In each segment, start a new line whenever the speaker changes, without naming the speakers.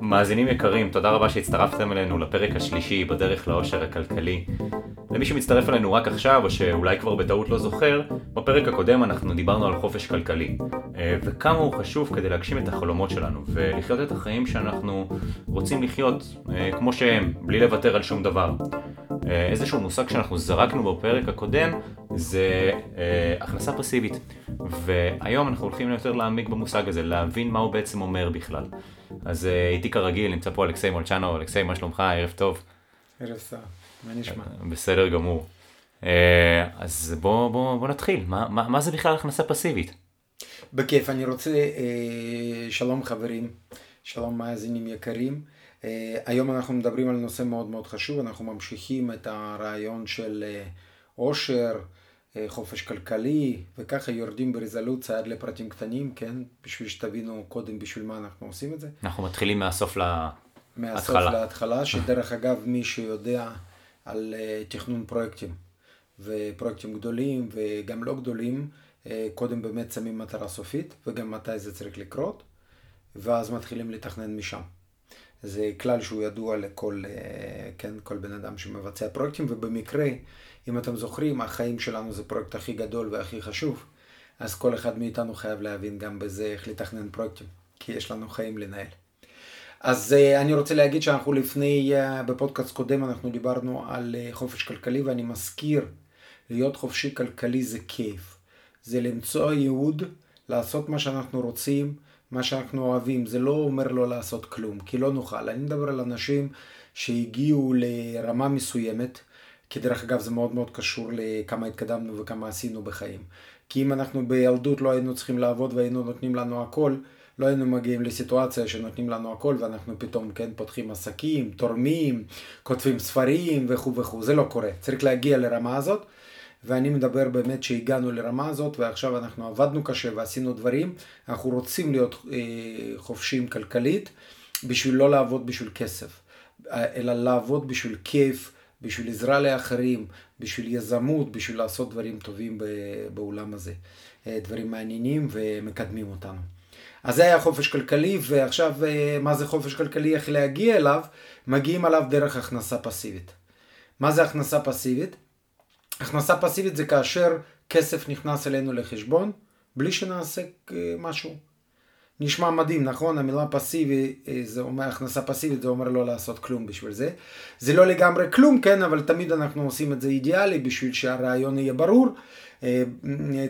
מאזינים יקרים, תודה רבה שהצטרפתם אלינו לפרק השלישי בדרך לאושר הכלכלי. למי שמצטרף אלינו רק עכשיו, או שאולי כבר בטעות לא זוכר, בפרק הקודם אנחנו דיברנו על חופש כלכלי, אה, וכמה הוא חשוב כדי להגשים את החלומות שלנו, ולחיות את החיים שאנחנו רוצים לחיות אה, כמו שהם, בלי לוותר על שום דבר. אה, איזשהו מושג שאנחנו זרקנו בפרק הקודם זה הכנסה פסיבית, והיום אנחנו הולכים יותר להעמיק במושג הזה, להבין מה הוא בעצם אומר בכלל. אז אה, איתי כרגיל, נמצא פה אלכסיי מולצ'אנו, אלכסיי, מה שלומך? ערב טוב.
ערב סער, מה נשמע?
אה, בסדר גמור. אה, אז בוא, בוא, בוא נתחיל, מה, מה, מה זה בכלל הכנסה פסיבית?
בכיף, אני רוצה, שלום חברים, שלום מאזינים יקרים. היום אנחנו מדברים על נושא מאוד מאוד חשוב, אנחנו ממשיכים את הרעיון של עושר, חופש כלכלי, וככה יורדים ברזולוציה עד לפרטים קטנים, כן? בשביל שתבינו קודם בשביל מה אנחנו עושים את זה.
אנחנו מתחילים מהסוף להתחלה.
מהסוף להתחלה, שדרך אגב, מי שיודע על אה, תכנון פרויקטים, ופרויקטים גדולים וגם לא גדולים, אה, קודם באמת שמים מטרה סופית, וגם מתי זה צריך לקרות, ואז מתחילים לתכנן משם. זה כלל שהוא ידוע לכל, כן, כל בן אדם שמבצע פרויקטים, ובמקרה אם אתם זוכרים, החיים שלנו זה פרויקט הכי גדול והכי חשוב, אז כל אחד מאיתנו חייב להבין גם בזה איך לתכנן פרויקטים, כי יש לנו חיים לנהל. אז uh, אני רוצה להגיד שאנחנו לפני, uh, בפודקאסט קודם אנחנו דיברנו על uh, חופש כלכלי, ואני מזכיר, להיות חופשי כלכלי זה כיף. זה למצוא ייעוד, לעשות מה שאנחנו רוצים, מה שאנחנו אוהבים. זה לא אומר לא לעשות כלום, כי לא נוכל. אני מדבר על אנשים שהגיעו לרמה מסוימת, כי דרך אגב זה מאוד מאוד קשור לכמה התקדמנו וכמה עשינו בחיים. כי אם אנחנו בילדות לא היינו צריכים לעבוד והיינו נותנים לנו הכל, לא היינו מגיעים לסיטואציה שנותנים לנו הכל ואנחנו פתאום כן פותחים עסקים, תורמים, כותבים ספרים וכו' וכו', זה לא קורה. צריך להגיע לרמה הזאת. ואני מדבר באמת שהגענו לרמה הזאת ועכשיו אנחנו עבדנו קשה ועשינו דברים, אנחנו רוצים להיות אה, חופשיים כלכלית בשביל לא לעבוד בשביל כסף, אלא לעבוד בשביל כיף, בשביל עזרה לאחרים, בשביל יזמות, בשביל לעשות דברים טובים בעולם הזה. אה, דברים מעניינים ומקדמים אותנו. אז זה היה חופש כלכלי, ועכשיו אה, מה זה חופש כלכלי, איך להגיע אליו? מגיעים אליו דרך הכנסה פסיבית. מה זה הכנסה פסיבית? הכנסה פסיבית זה כאשר כסף נכנס אלינו לחשבון, בלי שנעשה אה, משהו. נשמע מדהים, נכון? המילה פסיבי, אה, זה אומר, הכנסה פסיבית, זה אומר לא לעשות כלום בשביל זה. זה לא לגמרי כלום, כן, אבל תמיד אנחנו עושים את זה אידיאלי בשביל שהרעיון יהיה ברור. אה,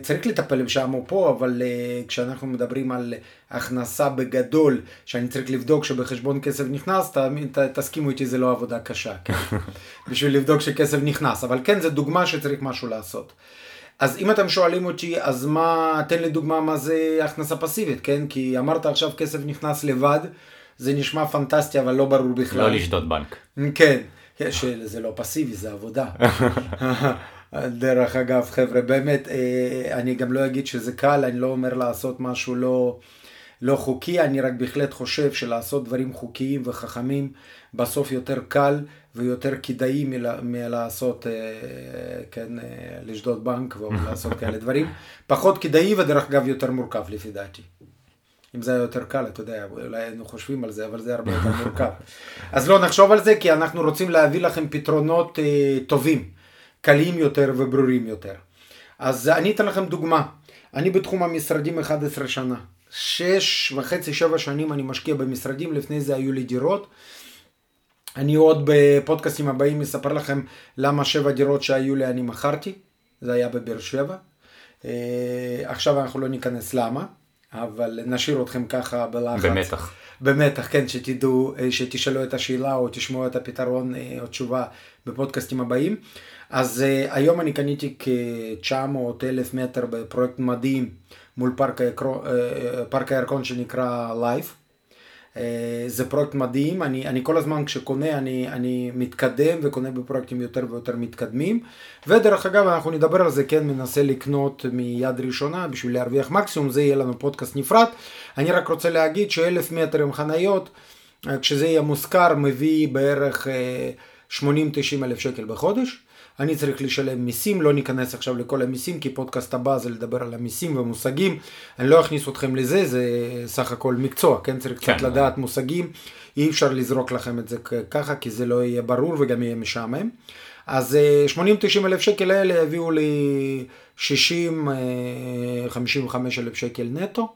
צריך לטפל שם או פה, אבל אה, כשאנחנו מדברים על הכנסה בגדול, שאני צריך לבדוק שבחשבון כסף נכנס, ת, תסכימו איתי, זה לא עבודה קשה, כן? בשביל לבדוק שכסף נכנס, אבל כן, זה דוגמה שצריך משהו לעשות. אז אם אתם שואלים אותי, אז מה, תן לי דוגמה מה זה הכנסה פסיבית, כן? כי אמרת עכשיו כסף נכנס לבד, זה נשמע פנטסטי, אבל לא ברור בכלל.
לא לשדוד בנק.
כן, שזה לא פסיבי, זה עבודה. דרך אגב, חבר'ה, באמת, אה, אני גם לא אגיד שזה קל, אני לא אומר לעשות משהו לא, לא חוקי, אני רק בהחלט חושב שלעשות דברים חוקיים וחכמים בסוף יותר קל ויותר כדאי מלה, מלעשות, אה, כן, אה, לשדוד בנק ולעשות כאלה דברים. פחות כדאי ודרך אגב יותר מורכב לפי דעתי. אם זה היה יותר קל, אתה יודע, אולי היינו חושבים על זה, אבל זה הרבה יותר מורכב. אז לא נחשוב על זה, כי אנחנו רוצים להביא לכם פתרונות אה, טובים, קלים יותר וברורים יותר. אז אני אתן לכם דוגמה. אני בתחום המשרדים 11 שנה. שש וחצי, שבע שנים אני משקיע במשרדים, לפני זה היו לי דירות. אני עוד בפודקאסטים הבאים אספר לכם למה שבע דירות שהיו לי אני מכרתי, זה היה בבאר שבע. אה, עכשיו אנחנו לא ניכנס למה, אבל נשאיר אתכם ככה בלחץ.
במתח.
במתח, כן, שתדעו, אה, שתשאלו את השאלה או תשמעו את הפתרון אה, או תשובה בפודקאסטים הבאים. אז היום אני קניתי כ-900 אלף מטר בפרויקט מדהים מול פארק הירקון שנקרא לייף. אה, זה פרויקט מדהים, אני, אני כל הזמן כשקונה אני, אני מתקדם וקונה בפרויקטים יותר ויותר מתקדמים. ודרך אגב אנחנו נדבר על זה, כן, מנסה לקנות מיד ראשונה בשביל להרוויח מקסימום, זה יהיה לנו פודקאסט נפרד, אני רק רוצה להגיד שאלף מטר עם חניות, אה, כשזה יהיה מושכר מביא בערך 80-90 אה, אלף שקל בחודש אני צריך לשלם מיסים, לא ניכנס עכשיו לכל המיסים, כי פודקאסט הבא זה לדבר על המיסים ומושגים, אני לא אכניס אתכם לזה, זה סך הכל מקצוע, כן? צריך קצת כן. לדעת מושגים, אי אפשר לזרוק לכם את זה ככה, כי זה לא יהיה ברור וגם יהיה משעמם. אז 80-90 אלף שקל האלה הביאו לי 60-55 אלף שקל נטו.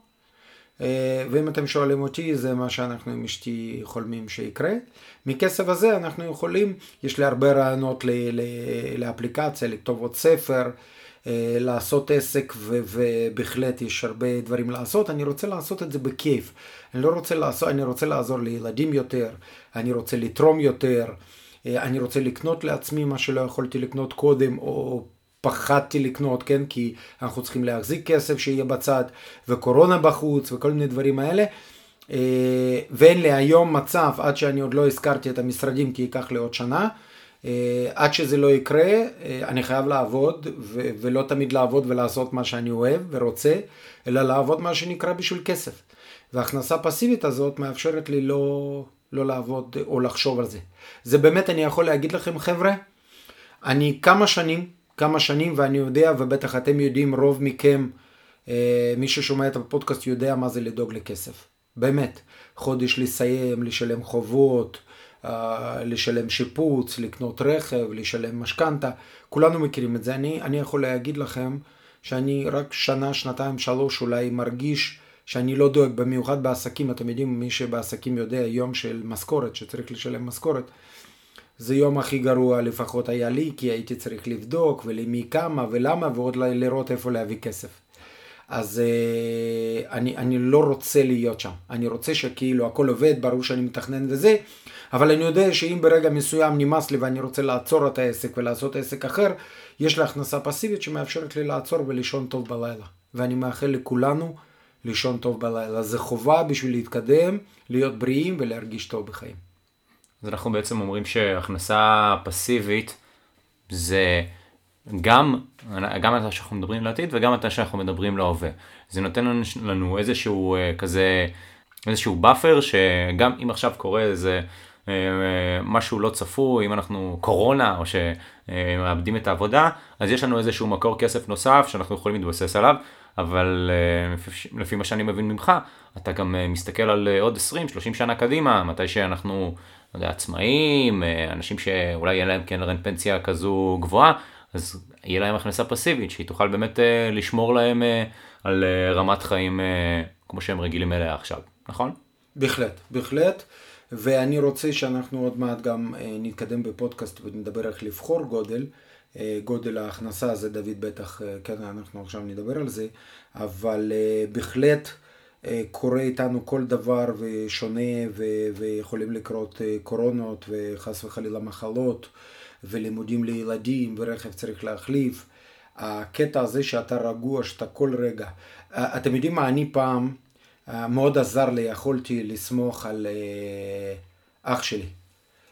אה, ואם אתם שואלים אותי, זה מה שאנחנו עם אשתי חולמים שיקרה. מכסף הזה אנחנו יכולים, יש לי הרבה רעיונות לאפליקציה, לכתוב עוד ספר, אה, לעשות עסק, ובהחלט יש הרבה דברים לעשות. אני רוצה לעשות את זה בכיף. אני לא רוצה לעשות, אני רוצה לעזור לילדים יותר, אני רוצה לתרום יותר, אה, אני רוצה לקנות לעצמי מה שלא יכולתי לקנות קודם, או פחדתי לקנות, כן? כי אנחנו צריכים להחזיק כסף שיהיה בצד, וקורונה בחוץ, וכל מיני דברים האלה. אה, ואין לי היום מצב, עד שאני עוד לא הזכרתי את המשרדים, כי ייקח לי עוד שנה, אה, עד שזה לא יקרה, אה, אני חייב לעבוד, ו- ולא תמיד לעבוד ולעשות מה שאני אוהב ורוצה, אלא לעבוד מה שנקרא בשביל כסף. והכנסה פסיבית הזאת מאפשרת לי לא, לא לעבוד או לחשוב על זה. זה באמת, אני יכול להגיד לכם, חבר'ה, אני כמה שנים, כמה שנים, ואני יודע, ובטח אתם יודעים, רוב מכם, אה, מי ששומע את הפודקאסט יודע מה זה לדאוג לכסף. באמת. חודש לסיים, לשלם חובות, אה, לשלם שיפוץ, לקנות רכב, לשלם משכנתה. כולנו מכירים את זה. אני, אני יכול להגיד לכם שאני רק שנה, שנתיים, שלוש אולי מרגיש שאני לא דואג, במיוחד בעסקים, אתם יודעים, מי שבעסקים יודע, יום של משכורת, שצריך לשלם משכורת, זה יום הכי גרוע לפחות היה לי, כי הייתי צריך לבדוק ולמי כמה ולמה, ועוד לראות איפה להביא כסף. אז uh, אני, אני לא רוצה להיות שם. אני רוצה שכאילו הכל עובד, ברור שאני מתכנן וזה, אבל אני יודע שאם ברגע מסוים נמאס לי ואני רוצה לעצור את העסק ולעשות עסק אחר, יש לי הכנסה פסיבית שמאפשרת לי לעצור ולישון טוב בלילה. ואני מאחל לכולנו לישון טוב בלילה. זה חובה בשביל להתקדם, להיות בריאים ולהרגיש טוב בחיים.
אז אנחנו בעצם אומרים שהכנסה פסיבית זה גם, גם אתה שאנחנו מדברים לעתיד וגם אתה שאנחנו מדברים להווה. זה נותן לנו איזשהו אה, כזה, איזשהו buffer שגם אם עכשיו קורה איזה אה, משהו לא צפוי, אם אנחנו קורונה או שמאבדים את העבודה, אז יש לנו איזשהו מקור כסף נוסף שאנחנו יכולים להתבסס עליו. אבל אה, לפי מה שאני מבין ממך, אתה גם מסתכל על עוד 20-30 שנה קדימה, מתי שאנחנו, יודע, עצמאים, אנשים שאולי יהיה להם קרן פנסיה כזו גבוהה, אז יהיה להם הכנסה פסיבית, שהיא תוכל באמת אה, לשמור להם אה, על אה, רמת חיים אה, כמו שהם רגילים אליה עכשיו, נכון?
בהחלט, בהחלט. ואני רוצה שאנחנו עוד מעט גם אה, נתקדם בפודקאסט ונדבר איך לבחור גודל. אה, גודל ההכנסה זה דוד בטח, אה, כן, אנחנו עכשיו נדבר על זה, אבל אה, בהחלט אה, קורה איתנו כל דבר ושונה ו- ויכולים לקרות אה, קורונות וחס וחלילה מחלות. ולימודים לילדים, ורכב צריך להחליף. הקטע הזה שאתה רגוע, שאתה כל רגע. אתם יודעים מה, אני פעם, מאוד עזר לי, יכולתי לסמוך על אח שלי.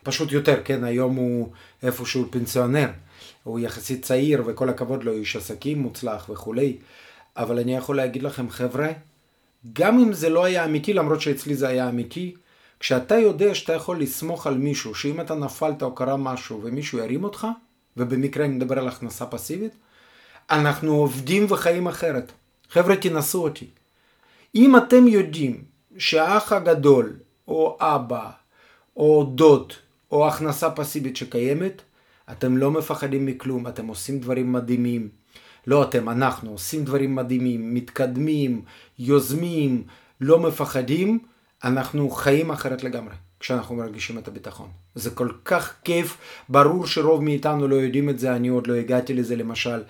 פשוט יותר, כן, היום הוא איפשהו פנסיונר. הוא יחסית צעיר וכל הכבוד לו, איש עסקים מוצלח וכולי. אבל אני יכול להגיד לכם, חבר'ה, גם אם זה לא היה אמיתי, למרות שאצלי זה היה אמיתי, כשאתה יודע שאתה יכול לסמוך על מישהו, שאם אתה נפלת או קרה משהו ומישהו ירים אותך, ובמקרה אני מדבר על הכנסה פסיבית, אנחנו עובדים וחיים אחרת. חבר'ה, תנסו אותי. אם אתם יודעים שהאח הגדול, או אבא, או דוד, או הכנסה פסיבית שקיימת, אתם לא מפחדים מכלום, אתם עושים דברים מדהימים. לא אתם, אנחנו עושים דברים מדהימים, מתקדמים, יוזמים, לא מפחדים, אנחנו חיים אחרת לגמרי כשאנחנו מרגישים את הביטחון. זה כל כך כיף, ברור שרוב מאיתנו לא יודעים את זה, אני עוד לא הגעתי לזה למשל,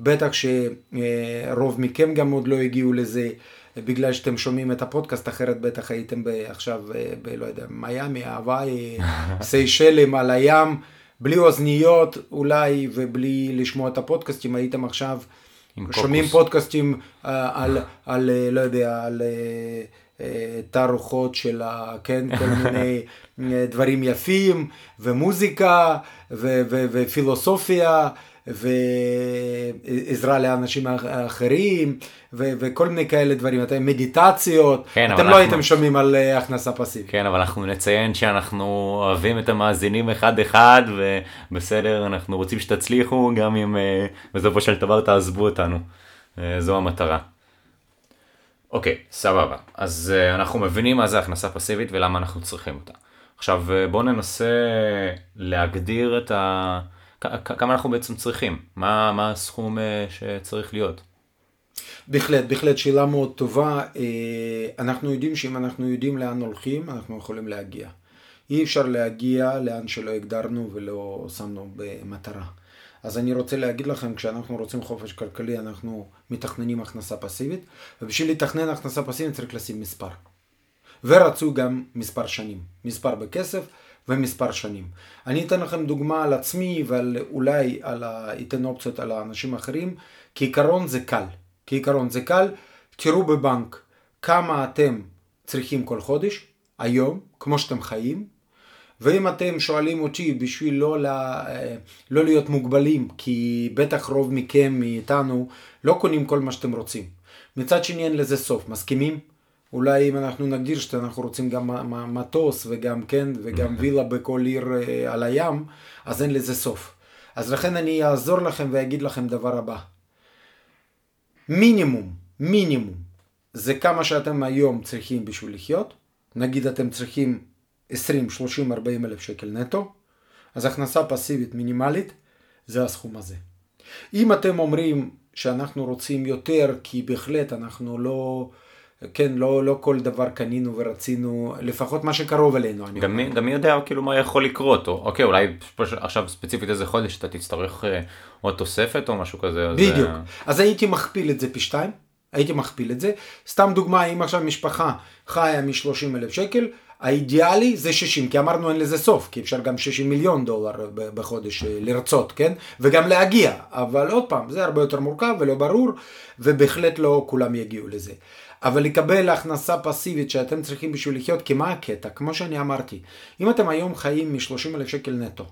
בטח שרוב מכם גם עוד לא הגיעו לזה. בגלל שאתם שומעים את הפודקאסט, אחרת בטח הייתם עכשיו, ב, לא יודע, מיאמי, הוואי, סיישלים על הים, בלי אוזניות אולי, ובלי לשמוע את הפודקאסטים, הייתם עכשיו שומעים פודקאסטים uh, על, על, לא יודע, על... Uh, תערוכות של, כן, כל מיני דברים יפים, ומוזיקה, ו- ו- ופילוסופיה, ועזרה לאנשים אחרים, ו- וכל מיני כאלה דברים, אתם מדיטציות, כן, אתם לא אנחנו... הייתם שומעים על אה, הכנסה פסיבית.
כן, אבל אנחנו נציין שאנחנו אוהבים את המאזינים אחד-אחד, ובסדר, אנחנו רוצים שתצליחו, גם אם אה, בסופו של דבר תעזבו אותנו. אה, זו המטרה. אוקיי, סבבה. אז אנחנו מבינים מה זה הכנסה פסיבית ולמה אנחנו צריכים אותה. עכשיו בואו ננסה להגדיר את ה... כמה אנחנו בעצם צריכים? מה, מה הסכום אה, שצריך להיות?
בהחלט, בהחלט שאלה מאוד טובה. אה, אנחנו יודעים שאם אנחנו יודעים לאן הולכים, אנחנו יכולים להגיע. אי אפשר להגיע לאן שלא הגדרנו ולא שמנו במטרה. אז אני רוצה להגיד לכם, כשאנחנו רוצים חופש כלכלי, אנחנו מתכננים הכנסה פסיבית, ובשביל לתכנן הכנסה פסיבית צריך לשים מספר. ורצו גם מספר שנים, מספר בכסף ומספר שנים. אני אתן לכם דוגמה על עצמי ועל אולי על ה... אתן אופציות על האנשים האחרים. כעיקרון זה קל. כעיקרון זה קל. תראו בבנק כמה אתם צריכים כל חודש, היום, כמו שאתם חיים. ואם אתם שואלים אותי בשביל לא, לה, לא להיות מוגבלים, כי בטח רוב מכם מאיתנו לא קונים כל מה שאתם רוצים. מצד שני אין לזה סוף, מסכימים? אולי אם אנחנו נגדיר שאנחנו רוצים גם מטוס וגם כן, וגם וילה בכל עיר אה, על הים, אז אין לזה סוף. אז לכן אני אעזור לכם ואגיד לכם דבר הבא. מינימום, מינימום, זה כמה שאתם היום צריכים בשביל לחיות. נגיד אתם צריכים 20, 30, 40 אלף שקל נטו, אז הכנסה פסיבית מינימלית זה הסכום הזה. אם אתם אומרים שאנחנו רוצים יותר, כי בהחלט אנחנו לא... כן, לא, לא כל דבר קנינו ורצינו, לפחות מה שקרוב אלינו.
גם מי, גם מי יודע כאילו מה יכול לקרות, או אוקיי, אולי עכשיו ספציפית איזה חודש אתה תצטרך אה, עוד תוספת או משהו כזה.
בדיוק. אז, אה... אז הייתי מכפיל את זה פי שתיים, הייתי מכפיל את זה. סתם דוגמה, אם עכשיו משפחה חיה מ-30 אלף שקל, האידיאלי זה 60, כי אמרנו אין לזה סוף, כי אפשר גם 60 מיליון דולר בחודש אה, לרצות, כן? וגם להגיע, אבל עוד פעם, זה הרבה יותר מורכב ולא ברור, ובהחלט לא כולם יגיעו לזה. אבל לקבל הכנסה פסיבית שאתם צריכים בשביל לחיות, כי מה הקטע? כמו שאני אמרתי, אם אתם היום חיים מ-30 אלף שקל נטו,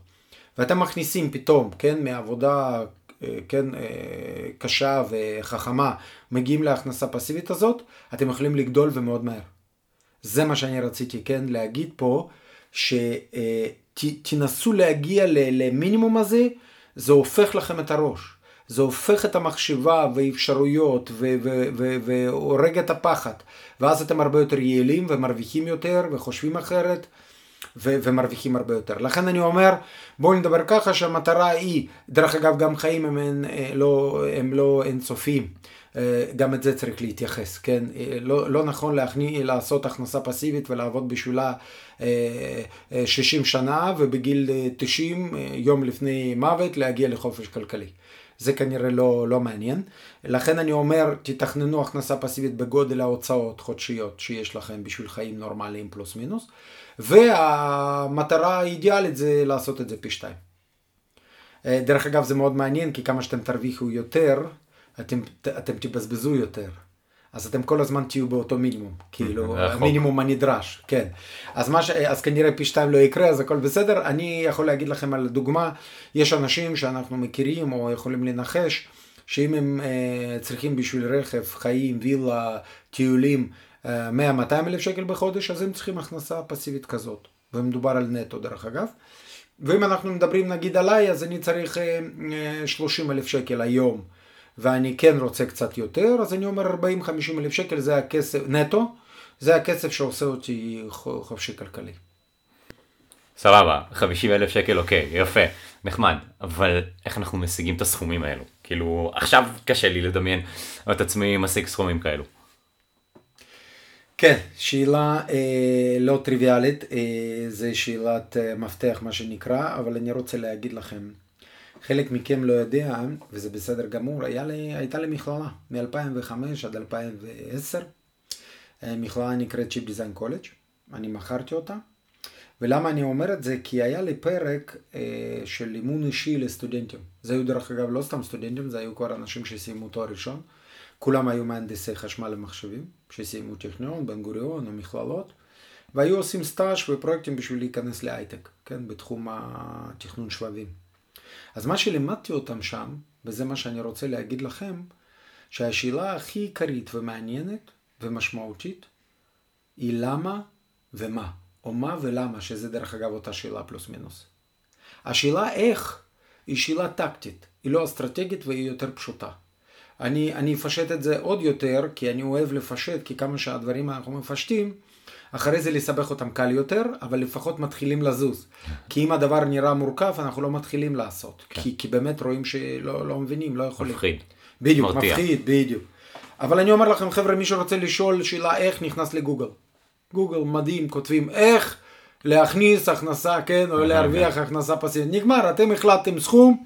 ואתם מכניסים פתאום, כן, מעבודה, אה, כן, אה, קשה וחכמה, מגיעים להכנסה פסיבית הזאת, אתם יכולים לגדול ומאוד מהר. זה מה שאני רציתי, כן, להגיד פה, שתנסו אה, להגיע למינימום הזה, זה הופך לכם את הראש. זה הופך את המחשבה ואפשרויות והורג את הפחד. ואז אתם הרבה יותר יעילים ומרוויחים יותר וחושבים אחרת ו- ומרוויחים הרבה יותר. לכן אני אומר, בואו נדבר ככה שהמטרה היא, דרך אגב גם חיים הם, הם, אה, לא, הם לא אינסופיים. אה, גם את זה צריך להתייחס, כן? אה, לא, לא נכון להכני, לעשות הכנסה פסיבית ולעבוד בשבילה 60 שנה ובגיל 90, יום לפני מוות, להגיע לחופש כלכלי. זה כנראה לא, לא מעניין. לכן אני אומר, תתכננו הכנסה פסיבית בגודל ההוצאות חודשיות שיש לכם בשביל חיים נורמליים פלוס מינוס, והמטרה האידיאלית זה לעשות את זה פי שתיים. אה, דרך אגב זה מאוד מעניין, כי כמה שאתם תרוויחו יותר, אתם, אתם תבזבזו יותר. אז אתם כל הזמן תהיו באותו מינימום, כאילו, המינימום הנדרש, כן. אז, ש... אז כנראה פי שתיים לא יקרה, אז הכל בסדר. אני יכול להגיד לכם על דוגמה, יש אנשים שאנחנו מכירים או יכולים לנחש, שאם הם uh, צריכים בשביל רכב, חיים, וילה, טיולים, uh, 100-200 אלף שקל בחודש, אז הם צריכים הכנסה פסיבית כזאת. ומדובר על נטו דרך אגב. ואם אנחנו מדברים נגיד עליי, אז אני צריך uh, uh, 30 אלף שקל היום. ואני כן רוצה קצת יותר, אז אני אומר 40-50 אלף שקל זה הכסף, נטו, זה הכסף שעושה אותי חופשי כלכלי.
סבבה, 50 אלף שקל אוקיי, יפה, נחמד, אבל איך אנחנו משיגים את הסכומים האלו? כאילו, עכשיו קשה לי לדמיין את עצמי משיג סכומים כאלו.
כן, שאלה אה, לא טריוויאלית, אה, זה שאלת אה, מפתח מה שנקרא, אבל אני רוצה להגיד לכם, חלק מכם לא יודע, וזה בסדר גמור, לי, הייתה לי מכללה מ-2005 עד 2010. אה, מכללה נקראת צ'יפ דיזיין קולג', אני מכרתי אותה. ולמה אני אומר את זה? כי היה לי פרק אה, של אימון אישי לסטודנטים. זה היו דרך אגב לא סתם סטודנטים, זה היו כבר אנשים שסיימו תואר ראשון. כולם היו מהנדסי חשמל למחשבים, שסיימו טכניון, בן גוריון או מכללות. והיו עושים סטאז' ופרויקטים בשביל להיכנס להייטק, כן, בתחום התכנון שבבים. אז מה שלימדתי אותם שם, וזה מה שאני רוצה להגיד לכם, שהשאלה הכי עיקרית ומעניינת ומשמעותית היא למה ומה, או מה ולמה, שזה דרך אגב אותה שאלה פלוס מינוס. השאלה איך היא שאלה טקטית, היא לא אסטרטגית והיא יותר פשוטה. אני, אני אפשט את זה עוד יותר, כי אני אוהב לפשט, כי כמה שהדברים אנחנו מפשטים, אחרי זה לסבך אותם קל יותר, אבל לפחות מתחילים לזוז. כי אם הדבר נראה מורכב, אנחנו לא מתחילים לעשות. כן. כי, כי באמת רואים שלא לא מבינים, לא יכולים.
מפחיד.
בדיוק, מרתיע. מפחיד, בדיוק. אבל אני אומר לכם, חבר'ה, מי שרוצה לשאול שאלה איך נכנס לגוגל. גוגל מדהים, כותבים איך להכניס הכנסה, כן, או להרוויח הכנסה פסיבית. נגמר, אתם החלטתם סכום,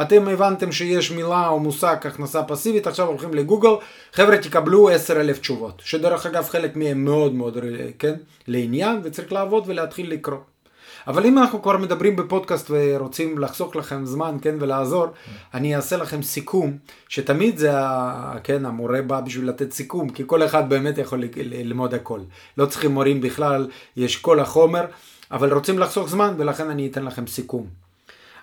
אתם הבנתם שיש מילה או מושג הכנסה פסיבית, עכשיו הולכים לגוגל, חבר'ה תקבלו 10 אלף תשובות, שדרך אגב חלק מהם מאוד מאוד, כן, לעניין, וצריך לעבוד ולהתחיל לקרוא. אבל אם אנחנו כבר מדברים בפודקאסט ורוצים לחסוך לכם זמן, כן, ולעזור, אני אעשה לכם סיכום, שתמיד זה, כן, המורה בא בשביל לתת סיכום, כי כל אחד באמת יכול ללמוד הכל. לא צריכים מורים בכלל, יש כל החומר, אבל רוצים לחסוך זמן, ולכן אני אתן לכם סיכום.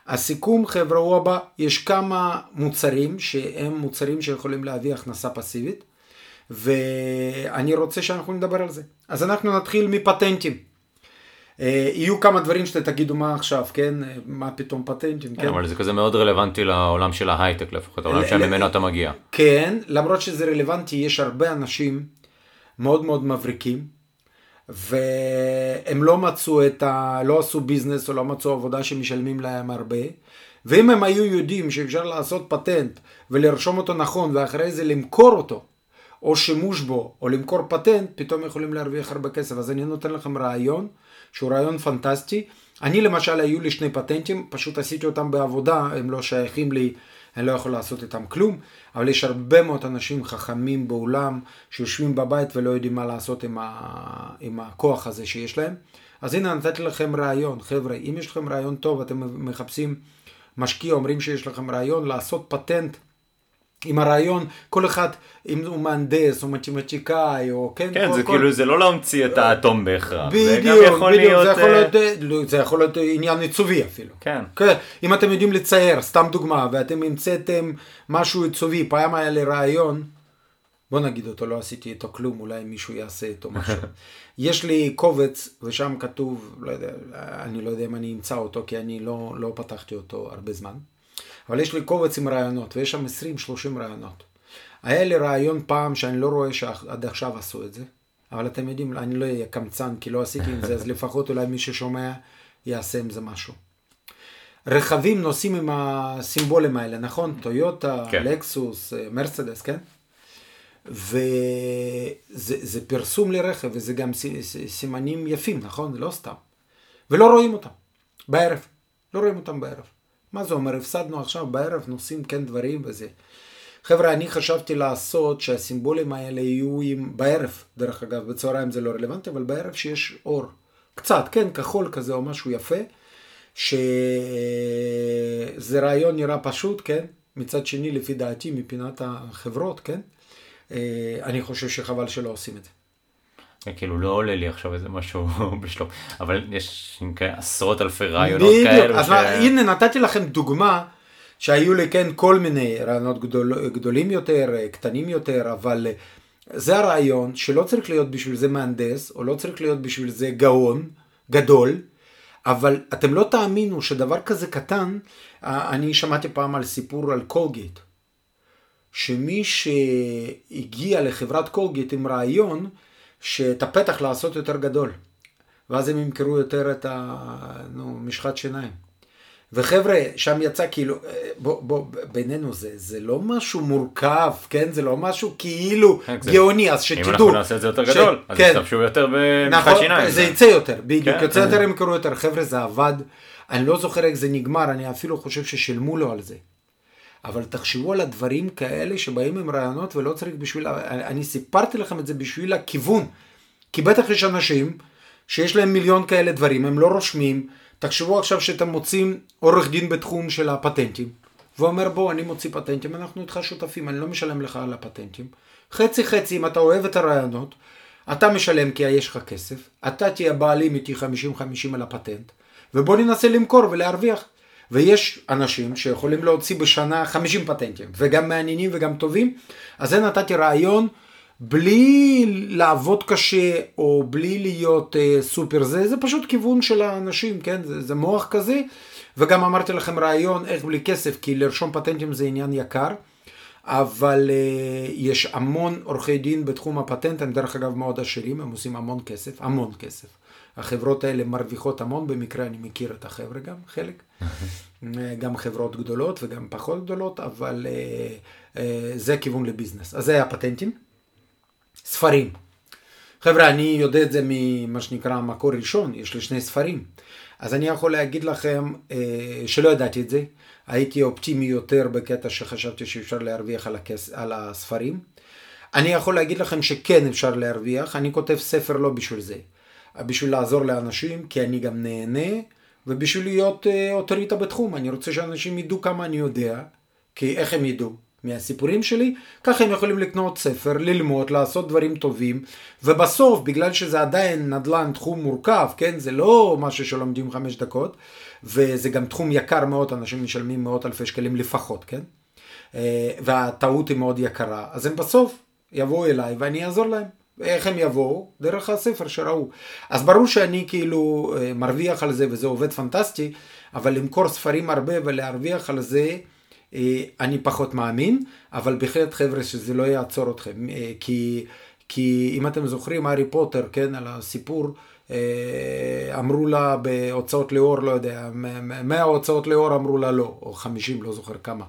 הסיכום חבר'ה הוא הבא, יש כמה מוצרים שהם מוצרים שיכולים להביא הכנסה פסיבית ואני רוצה שאנחנו נדבר על זה. אז אנחנו נתחיל מפטנטים. אה, יהיו כמה דברים שאתם תגידו מה עכשיו, כן? מה פתאום פטנטים, כן?
אבל זה כזה מאוד רלוונטי לעולם של ההייטק לפחות, העולם שממנו אתה מגיע.
כן, למרות שזה רלוונטי, יש הרבה אנשים מאוד מאוד מבריקים, והם לא מצאו את ה... לא עשו ביזנס או לא מצאו עבודה שמשלמים להם הרבה. ואם הם היו יודעים שאפשר לעשות פטנט ולרשום אותו נכון ואחרי זה למכור אותו, או שימוש בו, או למכור פטנט, פתאום יכולים להרוויח הרבה כסף. אז אני נותן לכם רעיון, שהוא רעיון פנטסטי. אני למשל, היו לי שני פטנטים, פשוט עשיתי אותם בעבודה, הם לא שייכים לי אני לא יכול לעשות איתם כלום, אבל יש הרבה מאוד אנשים חכמים בעולם שיושבים בבית ולא יודעים מה לעשות עם, ה... עם הכוח הזה שיש להם. אז הנה נתתי לכם רעיון, חבר'ה, אם יש לכם רעיון טוב, אתם מחפשים משקיע, אומרים שיש לכם רעיון לעשות פטנט עם הרעיון, כל אחד, אם הוא מהנדס או מתמטיקאי או כן,
כן
כל,
זה
כל...
כאילו זה לא להמציא את האטום בהכרח,
בדיוק, זה יכול בדיוק, להיות, זה יכול להיות, אה, לא, זה יכול להיות עניין עיצובי אפילו,
כן,
כן, אם אתם יודעים לצייר, סתם דוגמה, ואתם המצאתם משהו עיצובי, פעם היה לי רעיון, בוא נגיד אותו, לא עשיתי איתו כלום, אולי מישהו יעשה איתו משהו, יש לי קובץ ושם כתוב, לא יודע, אני לא יודע אם אני אמצא אותו כי אני לא, לא פתחתי אותו הרבה זמן. אבל יש לי קובץ עם רעיונות, ויש שם 20-30 רעיונות. היה לי רעיון פעם שאני לא רואה שעד עכשיו עשו את זה, אבל אתם יודעים, אני לא אהיה קמצן כי לא עשיתי עם זה, אז לפחות אולי מי ששומע יעשה עם זה משהו. רכבים נוסעים עם הסימבולים האלה, נכון? טויוטה, כן. לקסוס, אה, מרצדס, כן? וזה פרסום לרכב, וזה גם סימנים יפים, נכון? לא סתם. ולא רואים אותם בערב. לא רואים אותם בערב. מה זה אומר? הפסדנו עכשיו בערב, נוסעים כן דברים וזה. חבר'ה, אני חשבתי לעשות שהסימבולים האלה יהיו עם... בערב, דרך אגב, בצהריים זה לא רלוונטי, אבל בערב שיש אור. קצת, כן, כחול כזה או משהו יפה, שזה רעיון נראה פשוט, כן? מצד שני, לפי דעתי, מפינת החברות, כן? אה, אני חושב שחבל שלא עושים את זה.
כאילו לא עולה לי עכשיו איזה משהו בשלום, אבל יש עשרות אלפי רעיונות כאלו.
אז ש... הנה נתתי לכם דוגמה שהיו לי כן כל מיני רעיונות גדול, גדולים יותר, קטנים יותר, אבל זה הרעיון שלא צריך להיות בשביל זה מהנדס, או לא צריך להיות בשביל זה גאון, גדול, אבל אתם לא תאמינו שדבר כזה קטן, אני שמעתי פעם על סיפור על קולגייט, שמי שהגיע לחברת קולגייט עם רעיון, שאת הפתח לעשות יותר גדול. ואז הם ימכרו יותר את המשחת שיניים. וחבר'ה, שם יצא כאילו, בוא, בוא, בינינו זה, זה לא משהו מורכב, כן? זה לא משהו כאילו כן, גאוני, אז שתדעו.
אם אנחנו נעשה את זה יותר גדול, ש... אז כן. ישתמשו יותר במשחת נכון, שיניים.
זה יצא יותר, בדיוק, כן. יוצא יותר, ימכרו יותר. חבר'ה, זה עבד, אני לא זוכר איך זה נגמר, אני אפילו חושב ששילמו לו על זה. אבל תחשבו על הדברים כאלה שבאים עם רעיונות ולא צריך בשביל, אני סיפרתי לכם את זה בשביל הכיוון. כי בטח יש אנשים שיש להם מיליון כאלה דברים, הם לא רושמים. תחשבו עכשיו שאתם מוצאים עורך דין בתחום של הפטנטים, ואומר בוא אני מוציא פטנטים, אנחנו איתך שותפים, אני לא משלם לך על הפטנטים. חצי חצי אם אתה אוהב את הרעיונות, אתה משלם כי יש לך כסף, אתה תהיה בעלים איתי 50-50 על הפטנט, ובוא ננסה למכור ולהרוויח. ויש אנשים שיכולים להוציא בשנה 50 פטנטים, וגם מעניינים וגם טובים, אז זה נתתי רעיון. בלי לעבוד קשה או בלי להיות uh, סופר זה, זה פשוט כיוון של האנשים, כן? זה, זה מוח כזה. וגם אמרתי לכם רעיון איך בלי כסף, כי לרשום פטנטים זה עניין יקר, אבל uh, יש המון עורכי דין בתחום הפטנט, הם דרך אגב מאוד עשירים, הם עושים המון כסף, המון כסף. החברות האלה מרוויחות המון, במקרה אני מכיר את החבר'ה גם, חלק. גם חברות גדולות וגם פחות גדולות, אבל uh, uh, זה כיוון לביזנס. אז זה הפטנטים. ספרים. חבר'ה, אני יודע את זה ממה שנקרא מקור ראשון, יש לי שני ספרים. אז אני יכול להגיד לכם אה, שלא ידעתי את זה. הייתי אופטימי יותר בקטע שחשבתי שאפשר להרוויח על, הכס, על הספרים. אני יכול להגיד לכם שכן אפשר להרוויח, אני כותב ספר לא בשביל זה. בשביל לעזור לאנשים, כי אני גם נהנה, ובשביל להיות אה, אוטוריטה בתחום. אני רוצה שאנשים ידעו כמה אני יודע, כי איך הם ידעו? מהסיפורים שלי, ככה הם יכולים לקנות ספר, ללמוד, לעשות דברים טובים, ובסוף, בגלל שזה עדיין נדל"ן תחום מורכב, כן, זה לא משהו שלומדים חמש דקות, וזה גם תחום יקר מאוד, אנשים משלמים מאות אלפי שקלים לפחות, כן, אה, והטעות היא מאוד יקרה, אז הם בסוף יבואו אליי ואני אעזור להם. איך הם יבואו? דרך הספר שראו. אז ברור שאני כאילו אה, מרוויח על זה וזה עובד פנטסטי, אבל למכור ספרים הרבה ולהרוויח על זה, אה, אני פחות מאמין, אבל בהחלט חבר'ה שזה לא יעצור אתכם, אה, כי, כי אם אתם זוכרים, הארי פוטר, כן, על הסיפור, אמרו לה בהוצאות לאור, לא יודע, 100 הוצאות לאור אמרו לה לא, או 50, לא זוכר כמה.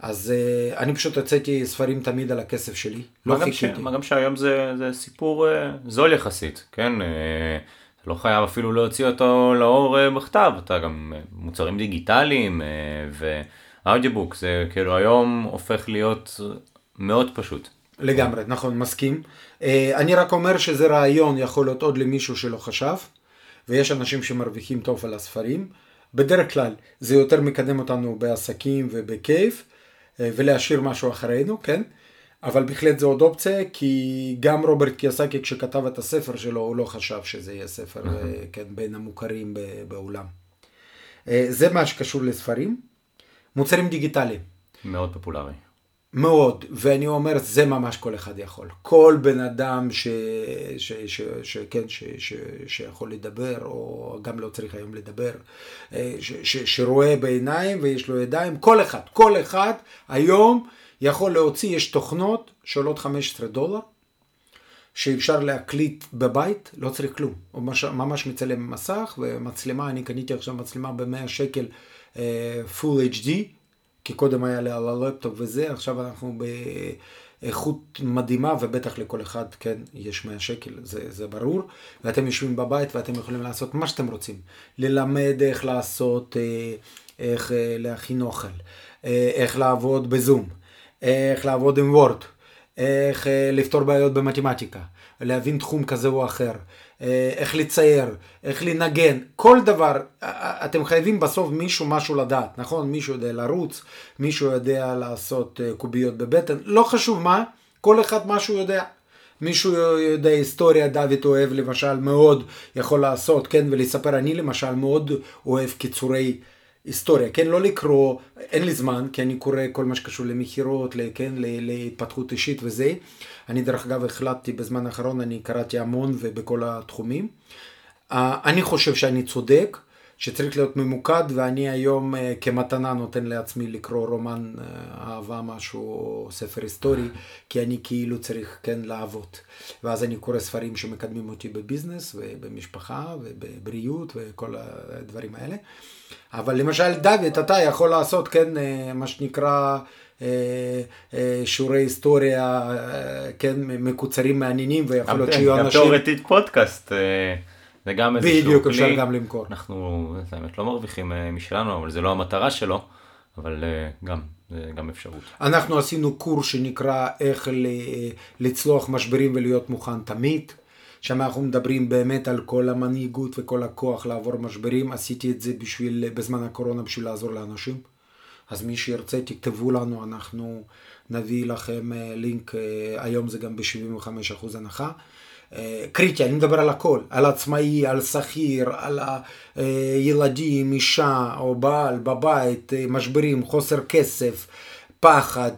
אז אני פשוט הוצאתי ספרים תמיד על הכסף שלי,
לא חיכיתי. מה גם שהיום זה, זה סיפור זול יחסית, כן? אתה לא חייב אפילו להוציא אותו לאור בכתב, אתה גם מוצרים דיגיטליים, ו... אודיובוק זה כאילו היום הופך להיות מאוד פשוט.
לגמרי, נכון, מסכים. אה, אני רק אומר שזה רעיון יכול להיות עוד למישהו שלא חשב, ויש אנשים שמרוויחים טוב על הספרים. בדרך כלל זה יותר מקדם אותנו בעסקים ובכיף, ולהשאיר משהו אחרינו, כן? אבל בהחלט זה עוד אופציה, כי גם רוברט קיאסקי כשכתב את הספר שלו, הוא לא חשב שזה יהיה ספר, אה, כן, בין המוכרים בעולם. זה מה שקשור לספרים. מוצרים דיגיטליים.
מאוד פופולרי.
מאוד, ואני אומר, זה ממש כל אחד יכול. כל בן אדם ש, ש, ש, ש, כן, ש, ש, שיכול לדבר, או גם לא צריך היום לדבר, אה, ש, ש, שרואה בעיניים ויש לו ידיים, כל אחד, כל אחד היום יכול להוציא, יש תוכנות שעולות 15 דולר, שאפשר להקליט בבית, לא צריך כלום. הוא ממש מצלם מסך ומצלמה, אני קניתי עכשיו מצלמה ב-100 שקל. uh, HD, כי קודם היה לי על הלפטופ וזה, עכשיו אנחנו באיכות מדהימה, ובטח לכל אחד, כן, יש 100 שקל, זה, זה ברור, ואתם יושבים בבית ואתם יכולים לעשות מה שאתם רוצים. ללמד איך לעשות, אה, איך אה, להכין אוכל, אה, איך לעבוד בזום, איך לעבוד עם וורד, איך לפתור בעיות במתמטיקה, להבין תחום כזה או אחר. אה, איך לצייר, איך לנגן, כל דבר, אתם חייבים בסוף מישהו משהו לדעת, נכון? מישהו יודע לרוץ, מישהו יודע לעשות אה, קוביות בבטן, לא חשוב מה, כל אחד משהו יודע. מישהו יודע היסטוריה, דוד אוהב למשל מאוד, יכול לעשות, כן, ולספר, אני למשל מאוד אוהב קיצורי היסטוריה, כן, לא לקרוא, אין לי זמן, כי אני קורא כל מה שקשור למכירות, כן, להתפתחות אישית וזה. אני דרך אגב החלטתי בזמן האחרון, אני קראתי המון ובכל התחומים. אני חושב שאני צודק, שצריך להיות ממוקד, ואני היום אה, כמתנה נותן לעצמי לקרוא רומן אה, אהבה משהו, או ספר היסטורי, כי אני כאילו צריך כן לעבוד. ואז אני קורא ספרים שמקדמים אותי בביזנס ובמשפחה ובבריאות וכל הדברים האלה. אבל למשל דוד, אתה יכול לעשות כן אה, מה שנקרא שיעורי היסטוריה, כן, מקוצרים מעניינים, ויכול להיות שיהיו אנשים...
גם תאורטית פודקאסט. זה גם איזשהו
כלי. בדיוק, אפשר גם למכור.
אנחנו, האמת, לא מרוויחים אה, משלנו, אבל זה לא המטרה שלו, אבל אה, גם, זה גם אפשרות.
אנחנו עשינו קורס שנקרא איך לצלוח משברים ולהיות מוכן תמיד. שם אנחנו מדברים באמת על כל המנהיגות וכל הכוח לעבור משברים. עשיתי את זה בשביל, בזמן הקורונה בשביל לעזור לאנשים. אז מי שירצה תכתבו לנו, אנחנו נביא לכם אה, לינק, היום זה גם ב-75% הנחה. אה, קריטי, אני מדבר על הכל, על עצמאי, על שכיר, על הילדים, אישה או בעל בבית, אה, משברים, חוסר כסף, פחד,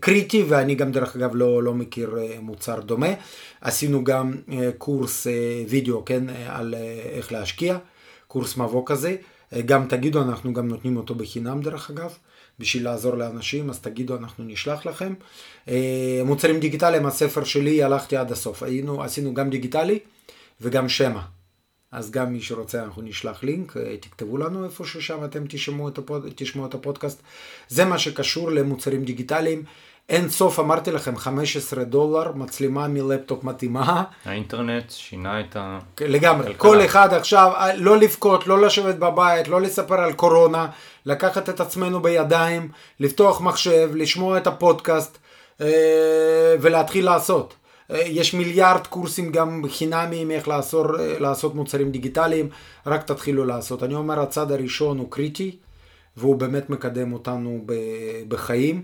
קריטי, ואני גם דרך אגב לא, לא מכיר מוצר דומה. עשינו גם קורס וידאו, כן, על איך להשקיע, קורס מבוא כזה. גם תגידו, אנחנו גם נותנים אותו בחינם דרך אגב. בשביל לעזור לאנשים, אז תגידו, אנחנו נשלח לכם. אה, מוצרים דיגיטליים, הספר שלי, הלכתי עד הסוף. היינו, עשינו גם דיגיטלי וגם שמע. אז גם מי שרוצה, אנחנו נשלח לינק, אה, תכתבו לנו איפה ששם אתם תשמעו את, הפוד, תשמעו את הפודקאסט. זה מה שקשור למוצרים דיגיטליים. אין סוף, אמרתי לכם, 15 דולר, מצלמה מלפטופ מתאימה.
האינטרנט שינה את ה...
לגמרי. כל אחד עכשיו, אה, לא לבכות, לא לשבת בבית, לא לספר על קורונה, לקחת את עצמנו בידיים, לפתוח מחשב, לשמוע את הפודקאסט אה, ולהתחיל לעשות. אה, יש מיליארד קורסים גם חינמיים איך לעשות, לעשות מוצרים דיגיטליים, רק תתחילו לעשות. אני אומר, הצד הראשון הוא קריטי, והוא באמת מקדם אותנו בחיים.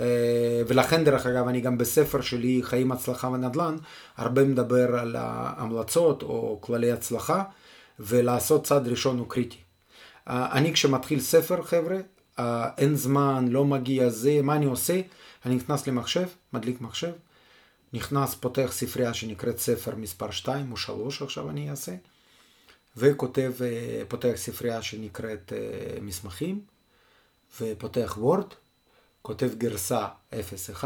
אה, ולכן דרך אגב אני גם בספר שלי חיים הצלחה ונדל"ן הרבה מדבר על ההמלצות או כללי הצלחה ולעשות צעד ראשון הוא קריטי. אה, אני כשמתחיל ספר חבר'ה אה, אין זמן לא מגיע זה מה אני עושה אני נכנס למחשב מדליק מחשב נכנס פותח ספרייה שנקראת ספר מספר 2 או 3 עכשיו אני אעשה וכותב פותח ספרייה שנקראת מסמכים ופותח וורד כותב גרסה 0-1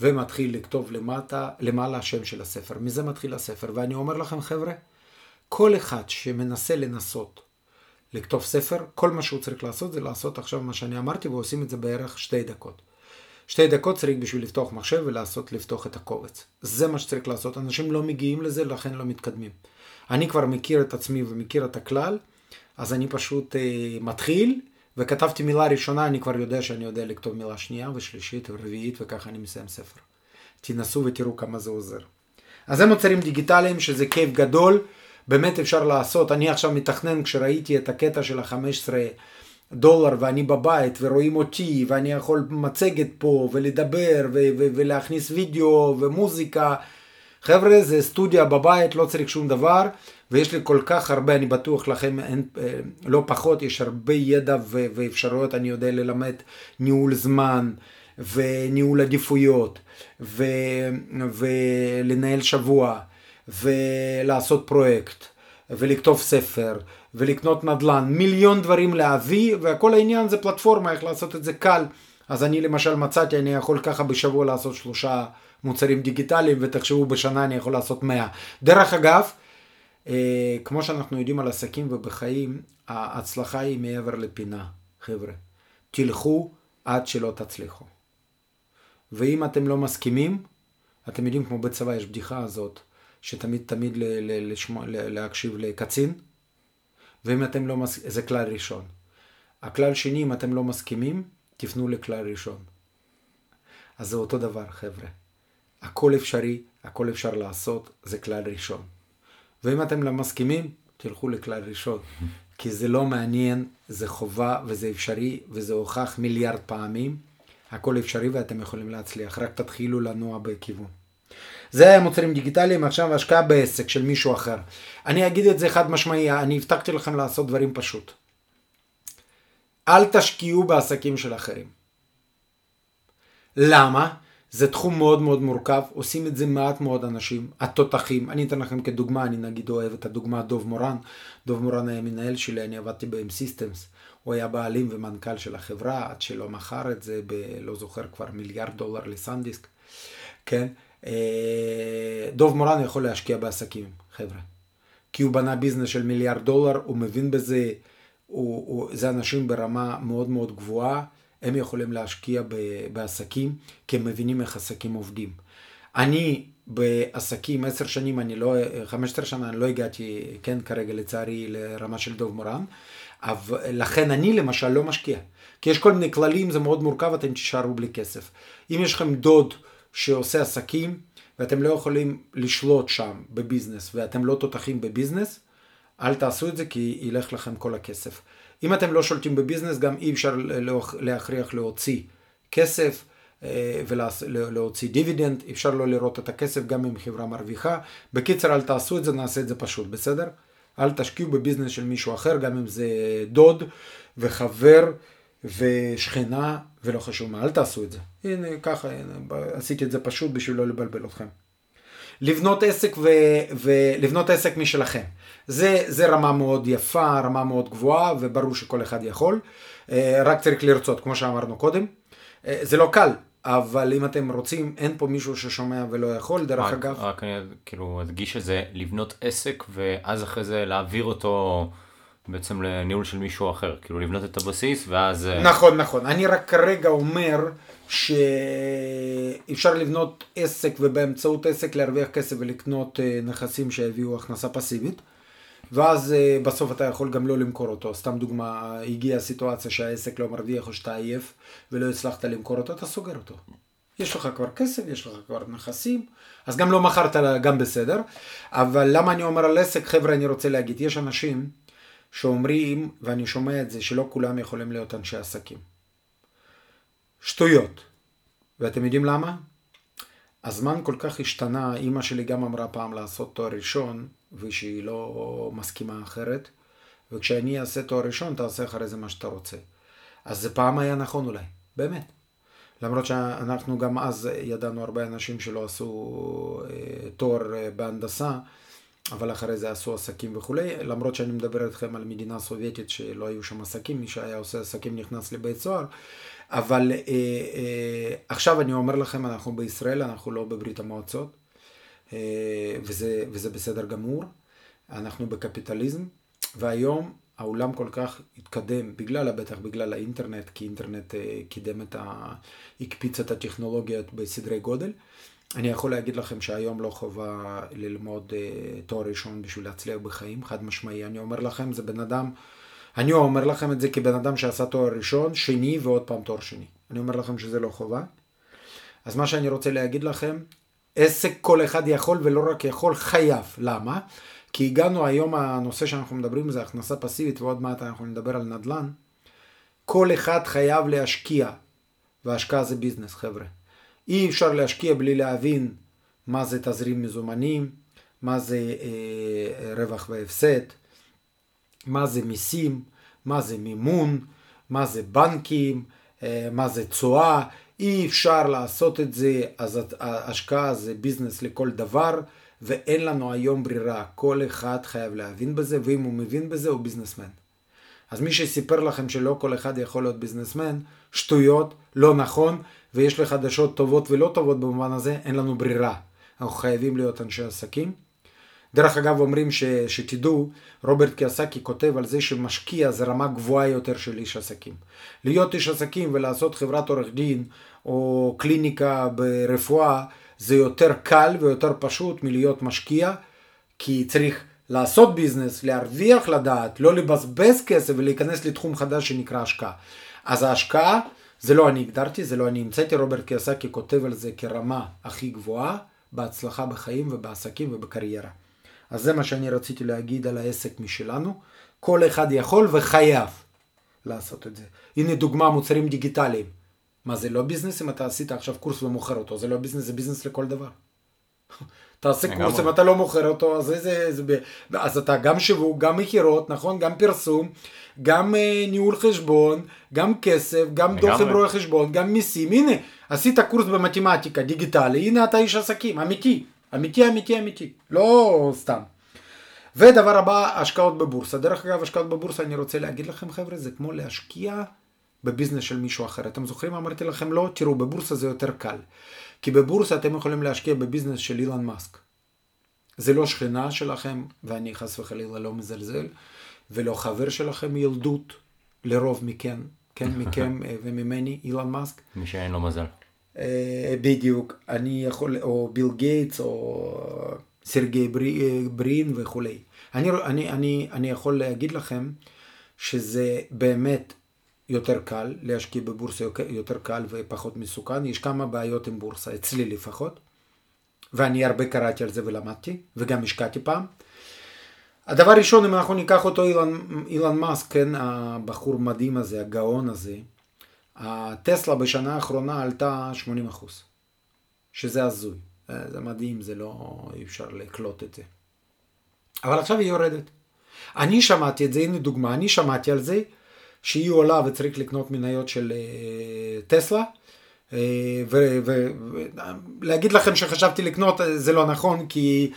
ומתחיל לכתוב למטה, למעלה השם של הספר. מזה מתחיל הספר. ואני אומר לכם חבר'ה, כל אחד שמנסה לנסות לכתוב ספר, כל מה שהוא צריך לעשות זה לעשות עכשיו מה שאני אמרתי ועושים את זה בערך שתי דקות. שתי דקות צריך בשביל לפתוח מחשב ולעשות לפתוח את הקובץ. זה מה שצריך לעשות. אנשים לא מגיעים לזה, לכן לא מתקדמים. אני כבר מכיר את עצמי ומכיר את הכלל, אז אני פשוט אה, מתחיל. וכתבתי מילה ראשונה, אני כבר יודע שאני יודע לכתוב מילה שנייה ושלישית ורביעית, וככה אני מסיים ספר. תנסו ותראו כמה זה עוזר. אז זה מוצרים דיגיטליים שזה כיף גדול, באמת אפשר לעשות. אני עכשיו מתכנן, כשראיתי את הקטע של ה-15 דולר ואני בבית ורואים אותי ואני יכול מצגת פה ולדבר ו- ו- ולהכניס וידאו ומוזיקה. חבר'ה, זה סטודיה בבית, לא צריך שום דבר. ויש לי כל כך הרבה, אני בטוח לכם, אין, אה, לא פחות, יש הרבה ידע ו- ואפשרויות, אני יודע ללמד ניהול זמן וניהול עדיפויות ו- ולנהל שבוע ולעשות פרויקט ולכתוב ספר ולקנות נדל"ן, מיליון דברים להביא וכל העניין זה פלטפורמה, איך לעשות את זה קל. אז אני למשל מצאתי, אני יכול ככה בשבוע לעשות שלושה מוצרים דיגיטליים ותחשבו בשנה אני יכול לעשות מאה. דרך אגב, אה, כמו שאנחנו יודעים על עסקים ובחיים, ההצלחה היא מעבר לפינה, חבר'ה. תלכו עד שלא תצליחו. ואם אתם לא מסכימים, אתם יודעים, כמו בצבא יש בדיחה הזאת, שתמיד תמיד ל- ל- לשמוע, ל- להקשיב לקצין, ואם אתם לא מסכימים, זה כלל ראשון. הכלל שני, אם אתם לא מסכימים, תפנו לכלל ראשון. אז זה אותו דבר, חבר'ה. הכל אפשרי, הכל אפשר לעשות, זה כלל ראשון. ואם אתם לא מסכימים, תלכו לכלל ראשון. כי זה לא מעניין, זה חובה וזה אפשרי וזה הוכח מיליארד פעמים. הכל אפשרי ואתם יכולים להצליח, רק תתחילו לנוע בכיוון. זה היה מוצרים דיגיטליים, עכשיו השקעה בעסק של מישהו אחר. אני אגיד את זה חד משמעי, אני הבטחתי לכם לעשות דברים פשוט. אל תשקיעו בעסקים של אחרים. למה? זה תחום מאוד מאוד מורכב, עושים את זה מעט מאוד אנשים, התותחים, אני אתן לכם כדוגמה, אני נגיד אוהב את הדוגמה דוב מורן, דוב מורן היה מנהל שלי, אני עבדתי בהם סיסטמס, הוא היה בעלים ומנכ"ל של החברה, עד שלא מכר את זה, ב, לא זוכר כבר מיליארד דולר לסנדיסק, כן, אה, דוב מורן יכול להשקיע בעסקים, חבר'ה, כי הוא בנה ביזנס של מיליארד דולר, הוא מבין בזה, הוא, הוא, זה אנשים ברמה מאוד מאוד גבוהה, הם יכולים להשקיע בעסקים, כי הם מבינים איך עסקים עובדים. אני בעסקים, עשר שנים, אני לא, חמש עשרה שנה, אני לא הגעתי, כן, כרגע לצערי, לרמה של דוב מורן, אבל לכן אני למשל לא משקיע. כי יש כל מיני כללים, זה מאוד מורכב, אתם תישארו בלי כסף. אם יש לכם דוד שעושה עסקים, ואתם לא יכולים לשלוט שם ב business, ואתם לא תותחים ב business, אל תעשו את זה כי ילך לכם כל הכסף. אם אתם לא שולטים ב business, גם אי אפשר להכריח להוציא כסף, ולהוציא דיבידנד, אפשר לא לראות את הכסף גם אם חברה מרוויחה. בקיצר, אל תעשו את זה, נעשה את זה פשוט, בסדר? אל תשקיעו ב business של מישהו אחר, גם אם זה דוד וחבר ושכנה ולא חשוב מה, אל תעשו את זה. הנה, ככה, הנה, עשיתי את זה פשוט בשביל לא לבלבל אתכם. לבנות עסק ו... ולבנות עסק משלכם. זה, זה רמה מאוד יפה, רמה מאוד גבוהה, וברור שכל אחד יכול. אה, רק צריך לרצות, כמו שאמרנו קודם. אה, זה לא קל, אבל אם אתם רוצים, אין פה מישהו ששומע ולא יכול, דרך
רק,
אגב.
רק אני כאילו אדגיש את זה, לבנות עסק ואז אחרי זה להעביר אותו בעצם לניהול של מישהו אחר, כאילו לבנות את הבסיס ואז... אה,
נכון, נכון. אני רק כרגע אומר שאפשר לבנות עסק ובאמצעות עסק להרוויח כסף ולקנות נכסים שיביאו הכנסה פסיבית. ואז אה, בסוף אתה יכול גם לא למכור אותו. סתם דוגמה, הגיעה סיטואציה שהעסק לא מרוויח או שאתה עייף ולא הצלחת למכור אותו, אתה סוגר אותו. יש לך כבר כסף, יש לך כבר נכסים, אז גם לא מכרת גם בסדר. אבל למה אני אומר על עסק? חבר'ה, אני רוצה להגיד, יש אנשים שאומרים, ואני שומע את זה, שלא כולם יכולים להיות אנשי עסקים. שטויות. ואתם יודעים למה? הזמן כל כך השתנה, אימא שלי גם אמרה פעם לעשות תואר ראשון, ושהיא לא מסכימה אחרת, וכשאני אעשה תואר ראשון, תעשה אחרי זה מה שאתה רוצה. אז זה פעם היה נכון אולי, באמת. למרות שאנחנו גם אז ידענו הרבה אנשים שלא עשו אה, תואר אה, בהנדסה, אבל אחרי זה עשו עסקים וכולי, למרות שאני מדבר איתכם על מדינה סובייטית שלא היו שם עסקים, מי שהיה עושה עסקים נכנס לבית סוהר, אבל אה, אה, עכשיו אני אומר לכם, אנחנו בישראל, אנחנו לא בברית המועצות, אה, וזה, וזה בסדר גמור, אנחנו בקפיטליזם, והיום העולם כל כך התקדם, בגלל, בטח בגלל האינטרנט, כי אינטרנט אה, קידם את ה... הקפיץ את הטכנולוגיות בסדרי גודל. אני יכול להגיד לכם שהיום לא חובה ללמוד uh, תואר ראשון בשביל להצליח בחיים, חד משמעי. אני אומר לכם, זה בן אדם, אני אומר לכם את זה כבן אדם שעשה תואר ראשון, שני ועוד פעם תואר שני. אני אומר לכם שזה לא חובה. אז מה שאני רוצה להגיד לכם, עסק כל אחד יכול ולא רק יכול, חייב. למה? כי הגענו היום, הנושא שאנחנו מדברים זה הכנסה פסיבית ועוד מעט אנחנו נדבר על נדל"ן. כל אחד חייב להשקיע, והשקעה זה ביזנס חבר'ה. אי אפשר להשקיע בלי להבין מה זה תזרים מזומנים, מה זה אה, רווח והפסד, מה זה מיסים, מה זה מימון, מה זה בנקים, אה, מה זה תשואה, אי אפשר לעשות את זה, אז ההשקעה זה ביזנס לכל דבר, ואין לנו היום ברירה, כל אחד חייב להבין בזה, ואם הוא מבין בזה הוא ביזנסמן. אז מי שסיפר לכם שלא כל אחד יכול להיות ביזנסמן, שטויות, לא נכון, ויש לי חדשות טובות ולא טובות במובן הזה, אין לנו ברירה. אנחנו חייבים להיות אנשי עסקים. דרך אגב אומרים ש, שתדעו, רוברט קיאסקי כותב על זה שמשקיע זה רמה גבוהה יותר של איש עסקים. להיות איש עסקים ולעשות חברת עורך דין או קליניקה ברפואה זה יותר קל ויותר פשוט מלהיות משקיע, כי צריך לעשות business, להרוויח לדעת, לא לבזבז כסף ולהיכנס לתחום חדש שנקרא השקעה. אז ההשקעה, זה לא אני הגדרתי, זה לא אני המצאתי, רוברט קיוסאקי כותב על זה כרמה הכי גבוהה בהצלחה בחיים ובעסקים ובקריירה. אז זה מה שאני רציתי להגיד על העסק משלנו. כל אחד יכול וחייב לעשות את זה. הנה דוגמה, מוצרים דיגיטליים. מה זה לא business אם אתה עשית עכשיו קורס ומוכר אותו, זה לא business, זה business לכל דבר. תעשה קורס אם אתה לא מוכר אותו, אז, זה, זה, אז אתה גם שיווק, גם מכירות, נכון? גם פרסום, גם אה, ניהול חשבון, גם כסף, גם דוח עם רואה חשבון, גם מיסים. הנה, עשית קורס במתמטיקה דיגיטלי, הנה אתה איש עסקים, אמיתי, אמיתי, אמיתי, אמיתי, לא סתם. ודבר הבא, השקעות בבורסה. דרך אגב, השקעות בבורסה, אני רוצה להגיד לכם, חבר'ה, זה כמו להשקיע בביזנס של מישהו אחר. אתם זוכרים? אמרתי לכם לא, תראו, בבורסה זה יותר קל. כי בבורסה אתם יכולים להשקיע בביזנס של אילן מאסק. זה לא שכנה שלכם, ואני חס וחלילה לא מזלזל, ולא חבר שלכם מילדות, לרוב מכן, כן, מכם אה, וממני, אילן מאסק.
מי שאין לו מזל.
אה, בדיוק, אני יכול, או ביל גייטס, או סרגי ברי, ברין וכולי. אני, אני, אני, אני יכול להגיד לכם שזה באמת יותר קל, להשקיע בבורסה יותר קל ופחות מסוכן. יש כמה בעיות עם בורסה, אצלי לפחות, ואני הרבה קראתי על זה ולמדתי, וגם השקעתי פעם. הדבר ראשון, אם אנחנו ניקח אותו אילן, אילן מאסק, כן, הבחור מדהים הזה, הגאון הזה, הטסלה בשנה האחרונה עלתה 80 אחוז, שזה הזוי. אה, זה מדהים, זה לא, אי אפשר לקלוט את זה. אבל עכשיו היא יורדת. אני שמעתי את זה, הנה דוגמה, אני שמעתי על זה שהיא עולה וצריך לקנות מניות של uh, טסלה, uh, ולהגיד לכם שחשבתי לקנות זה לא נכון, כי,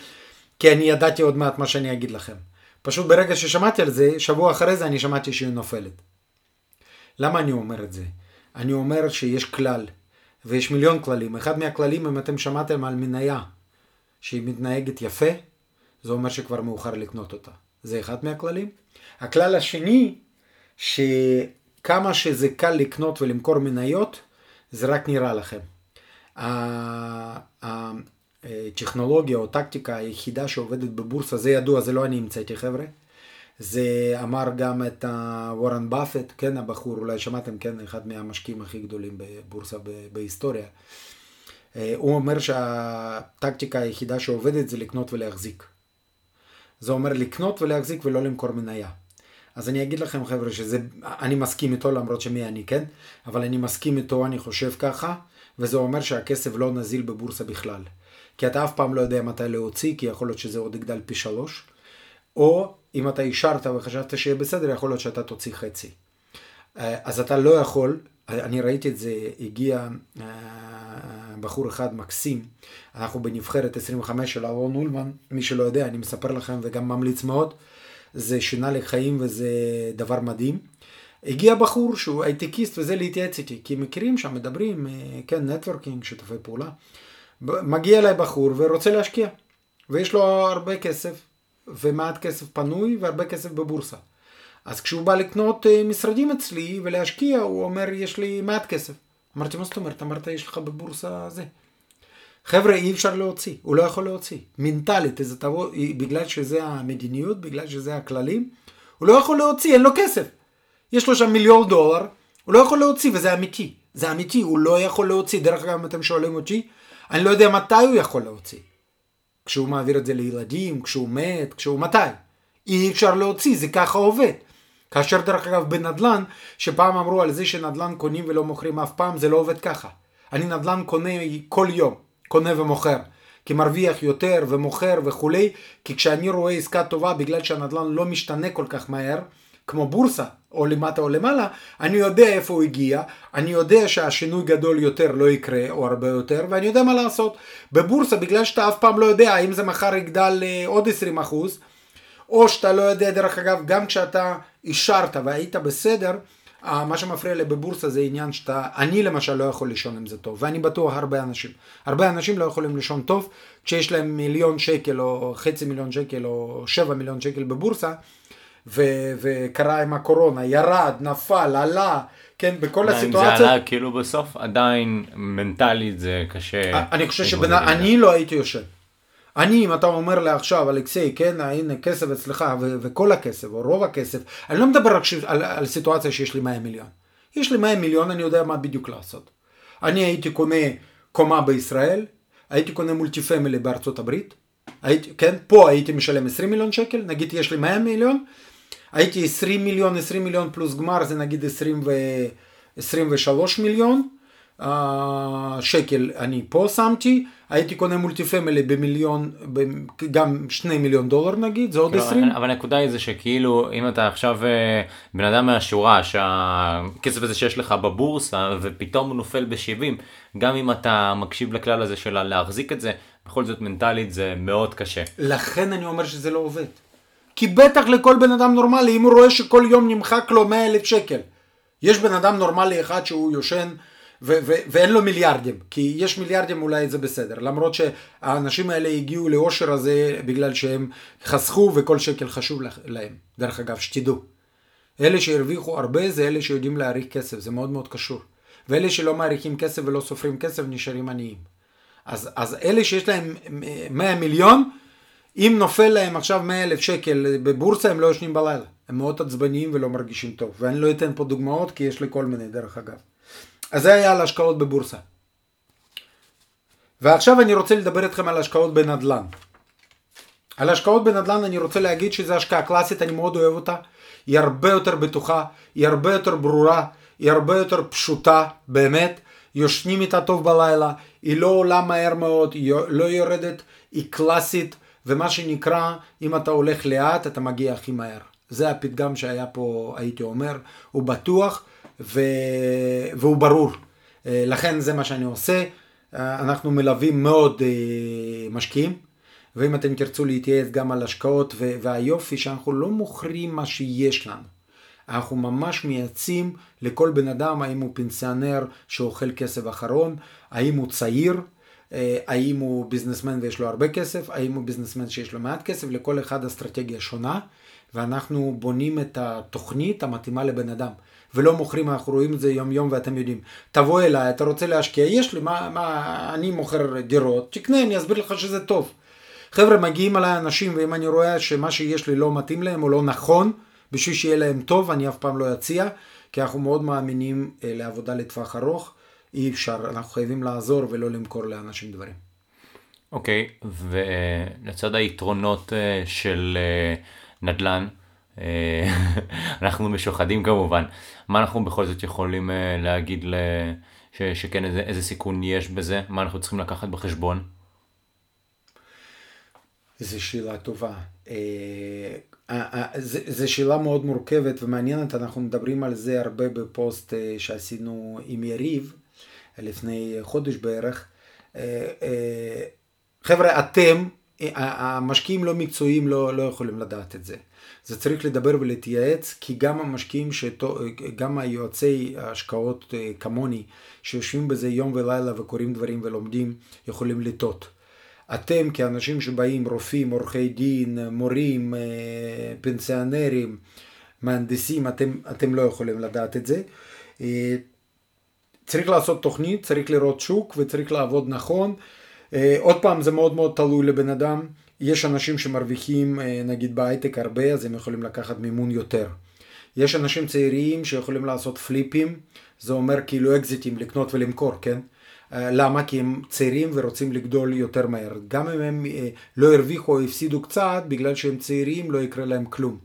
כי אני ידעתי עוד מעט מה שאני אגיד לכם. פשוט ברגע ששמעתי על זה, שבוע אחרי זה אני שמעתי שהיא נופלת. למה אני אומר את זה? אני אומר שיש כלל, ויש מיליון כללים. אחד מהכללים, אם אתם שמעתם על מניה שהיא מתנהגת יפה, זה אומר שכבר מאוחר לקנות אותה. זה אחד מהכללים. הכלל השני, שכמה שזה קל לקנות ולמכור מניות, זה רק נראה לכם. הטכנולוגיה או טקטיקה היחידה שעובדת בבורסה, זה ידוע, זה לא אני המצאתי חבר'ה. זה אמר גם את וורן באפט, כן, הבחור, אולי שמעתם, כן, אחד מהמשקיעים הכי גדולים בבורסה בהיסטוריה. אה, הוא אומר שהטקטיקה היחידה שעובדת זה לקנות ולהחזיק. זה אומר לקנות ולהחזיק ולא למכור מניה. אז אני אגיד לכם חבר'ה שזה, אני מסכים איתו למרות שמי אני, כן? אבל אני מסכים איתו, אני חושב ככה, וזה אומר שהכסף לא נזיל בבורסה בכלל. כי אתה אף פעם לא יודע מתי להוציא, כי יכול להיות שזה עוד יגדל פי שלוש. או אם אתה אישרת וחשבת שיהיה בסדר, יכול להיות שאתה תוציא חצי. אה, אז אתה לא יכול, אני ראיתי את זה, הגיע אה, בחור אחד מקסים, אנחנו בנבחרת 25 של אהרון אולמן, מי שלא יודע, אני מספר לכם וגם ממליץ מאוד, זה שינה לי חיים וזה דבר מדהים. הגיע בחור שהוא הייטקיסט וזה להתייעץ איתי, כי מכירים שם, מדברים, אה, כן, נטוורקינג, שיתופי פעולה. מגיע אליי בחור ורוצה להשקיע, ויש לו הרבה כסף, ומעט כסף פנוי והרבה כסף בבורסה. אז כשהוא בא לקנות אה, משרדים אצלי ולהשקיע, הוא אומר, יש לי מעט כסף. אמרתי, מה זאת אומרת? אמרת, יש לך בבורסה זה. חבר'ה, אי אפשר להוציא, הוא לא יכול להוציא. מנטלית, איזה תבוא, בגלל שזה המדיניות, בגלל שזה הכללים, הוא לא יכול להוציא, אין לו כסף. יש לו שם מיליון דולר, הוא לא יכול להוציא, וזה אמיתי. זה אמיתי, הוא לא יכול להוציא. דרך אגב, אם אתם שואלים אותי, אני לא יודע מתי הוא יכול להוציא. כשהוא מעביר את זה לילדים, כשהוא מת, כשהוא מתי. אי אפשר להוציא, זה ככה עובד. כאשר דרך אגב בנדל"ן, שפעם אמרו על זה שנדל"ן קונים ולא מוכרים אף פעם, זה לא עובד ככה. אני נדל"ן קונה כל יום, קונה ומוכר. כי מרוויח יותר ומוכר וכולי, כי כשאני רואה עסקה טובה בגלל שהנדל"ן לא משתנה כל כך מהר, כמו בורסה, או למטה או למעלה, אני יודע איפה הוא הגיע, אני יודע שהשינוי גדול יותר לא יקרה, או הרבה יותר, ואני יודע מה לעשות. בבורסה, בגלל שאתה אף פעם לא יודע האם זה מחר יגדל אה, עוד 20 אחוז, או שאתה לא יודע, דרך אגב, גם כשאתה אישרת והיית בסדר, אה, מה שמפריע לי בבורסה זה עניין שאתה, אני למשל לא יכול לישון עם זה טוב, ואני בטוח הרבה אנשים. הרבה אנשים לא יכולים לישון טוב כשיש להם מיליון שקל או חצי מיליון שקל או שבע מיליון שקל בבורסה, ו- וקרה עם הקורונה, ירד, נפל, עלה, כן, בכל הסיטואציות.
זה עלה כאילו בסוף עדיין מנטלית זה קשה.
אני חושב שאני לא הייתי יושב. אני, אם אתה אומר לי עכשיו, אלכסיי, כן, הנה כסף אצלך, ו- וכל הכסף, או רוב הכסף, אני לא מדבר רק ש- על, על סיטואציה שיש לי 100 מיליון. יש לי 100 מיליון, אני יודע מה בדיוק לעשות. אני הייתי קונה קומה בישראל, הייתי קונה מולטי פמילי בארצות הברית, הייתי, כן, פה הייתי משלם 20 מיליון שקל, נגיד יש לי 100 מיליון, הייתי 20 מיליון, 20 מיליון פלוס גמר זה נגיד 20 ו... 23 מיליון uh, שקל אני פה שמתי, הייתי קונה מולטי פמילי במיליון, גם 2 מיליון דולר נגיד, זה עוד 20.
כאילו, אבל הנקודה היא זה שכאילו אם אתה עכשיו אה, בן אדם מהשורה שהכסף הזה שיש לך בבורסה ופתאום הוא נופל ב-70, גם אם אתה מקשיב לכלל הזה של להחזיק את זה, בכל זאת מנטלית זה מאוד קשה.
לכן אני אומר שזה לא עובד. כי בטח לכל בן אדם נורמלי, אם הוא רואה שכל יום נמחק לו 100 אלף שקל. יש בן אדם נורמלי אחד שהוא יושן ו- ו- ואין לו מיליארדים, כי יש מיליארדים אולי זה בסדר, למרות שהאנשים האלה הגיעו לאושר הזה בגלל שהם חסכו וכל שקל חשוב להם, דרך אגב, שתדעו. אלה שהרוויחו הרבה זה אלה שיודעים להעריך כסף, זה מאוד מאוד קשור. ואלה שלא מעריכים כסף ולא סופרים כסף נשארים עניים. אז, אז אלה שיש להם 100 מיליון, אם נופל להם עכשיו 100 אלף שקל בבורסה, הם לא ישנים בלילה. הם מאוד עצבניים ולא מרגישים טוב. ואני לא אתן פה דוגמאות, כי יש לי כל מיני, דרך אגב. אז זה היה על השקעות בבורסה. ועכשיו אני רוצה לדבר איתכם על השקעות בנדל"ן. על השקעות בנדל"ן אני רוצה להגיד שזו השקעה קלאסית, אני מאוד אוהב אותה. היא הרבה יותר בטוחה, היא הרבה יותר ברורה, היא הרבה יותר פשוטה, באמת, יושנים איתה טוב בלילה, היא לא עולה מהר מאוד, היא לא יורדת, היא קלאסית, ומה שנקרא, אם אתה הולך לאט, אתה מגיע הכי מהר. זה הפתגם שהיה פה, הייתי אומר, הוא בטוח ו... והוא ברור. אה, לכן זה מה שאני עושה. אה, אנחנו מלווים מאוד אה, משקיעים, ואם אתם תרצו להתייעץ גם על השקעות והיופי שאנחנו לא מוכרים מה שיש לנו. אנחנו ממש מייעצים לכל בן אדם, האם הוא פנסיונר שאוכל כסף אחרון, האם הוא צעיר, האם הוא ביזנסמן ויש לו הרבה כסף, האם הוא ביזנסמן שיש לו מעט כסף, לכל אחד אסטרטגיה שונה, ואנחנו בונים את התוכנית המתאימה לבן אדם. ולא מוכרים, אנחנו רואים את זה יום יום ואתם יודעים. תבוא אליי, אתה רוצה להשקיע, יש לי, מה, מה, אני מוכר דירות, תקנה, אני אסביר לך שזה טוב. חבר'ה, מגיעים אליי אנשים, ואם אני רואה שמה שיש לי לא מתאים להם או לא נכון, בשביל שיהיה להם טוב, אני אף פעם לא אציע, כי אנחנו מאוד מאמינים אה, לעבודה לטווח ארוך. אי אפשר, אנחנו חייבים לעזור ולא למכור לאנשים דברים.
אוקיי, okay, ולצד היתרונות אה, של אה, נדל"ן, אה, אנחנו משוחדים כמובן. מה אנחנו בכל זאת יכולים להגיד ל... ש... שכן איזה, איזה סיכון יש בזה? מה אנחנו צריכים לקחת בחשבון?
זו שאלה טובה. זו שאלה מאוד מורכבת ומעניינת, אנחנו מדברים על זה הרבה בפוסט שעשינו עם יריב לפני חודש בערך. חבר'ה, אתם, המשקיעים לא מקצועיים לא, לא יכולים לדעת את זה. זה צריך לדבר ולהתייעץ, כי גם המשקיעים, שתו, גם היועצי ההשקעות אה, כמוני, שיושבים בזה יום ולילה וקוראים דברים ולומדים, יכולים לטעות. אתם כאנשים שבאים, רופאים, עורכי דין, מורים, אה, פנסיונרים, מהנדסים, אתם, אתם לא יכולים לדעת את זה. אה, צריך לעשות תוכנית, צריך לראות שוק וצריך לעבוד נכון. עוד פעם, זה מאוד מאוד תלוי לבן אדם. יש אנשים שמרוויחים אה, נגיד בהייטק הרבה, אז הם יכולים לקחת מימון יותר. יש אנשים צעירים שיכולים לעשות פליפים, זה אומר כאילו אקזיטים, לקנות ולמכור, כן? אה, למה? כי הם צעירים ורוצים לגדול יותר מהר. גם אם הם אה, לא הרוויחו או הפסידו קצת, בגלל שהם צעירים לא יקרה להם כלום.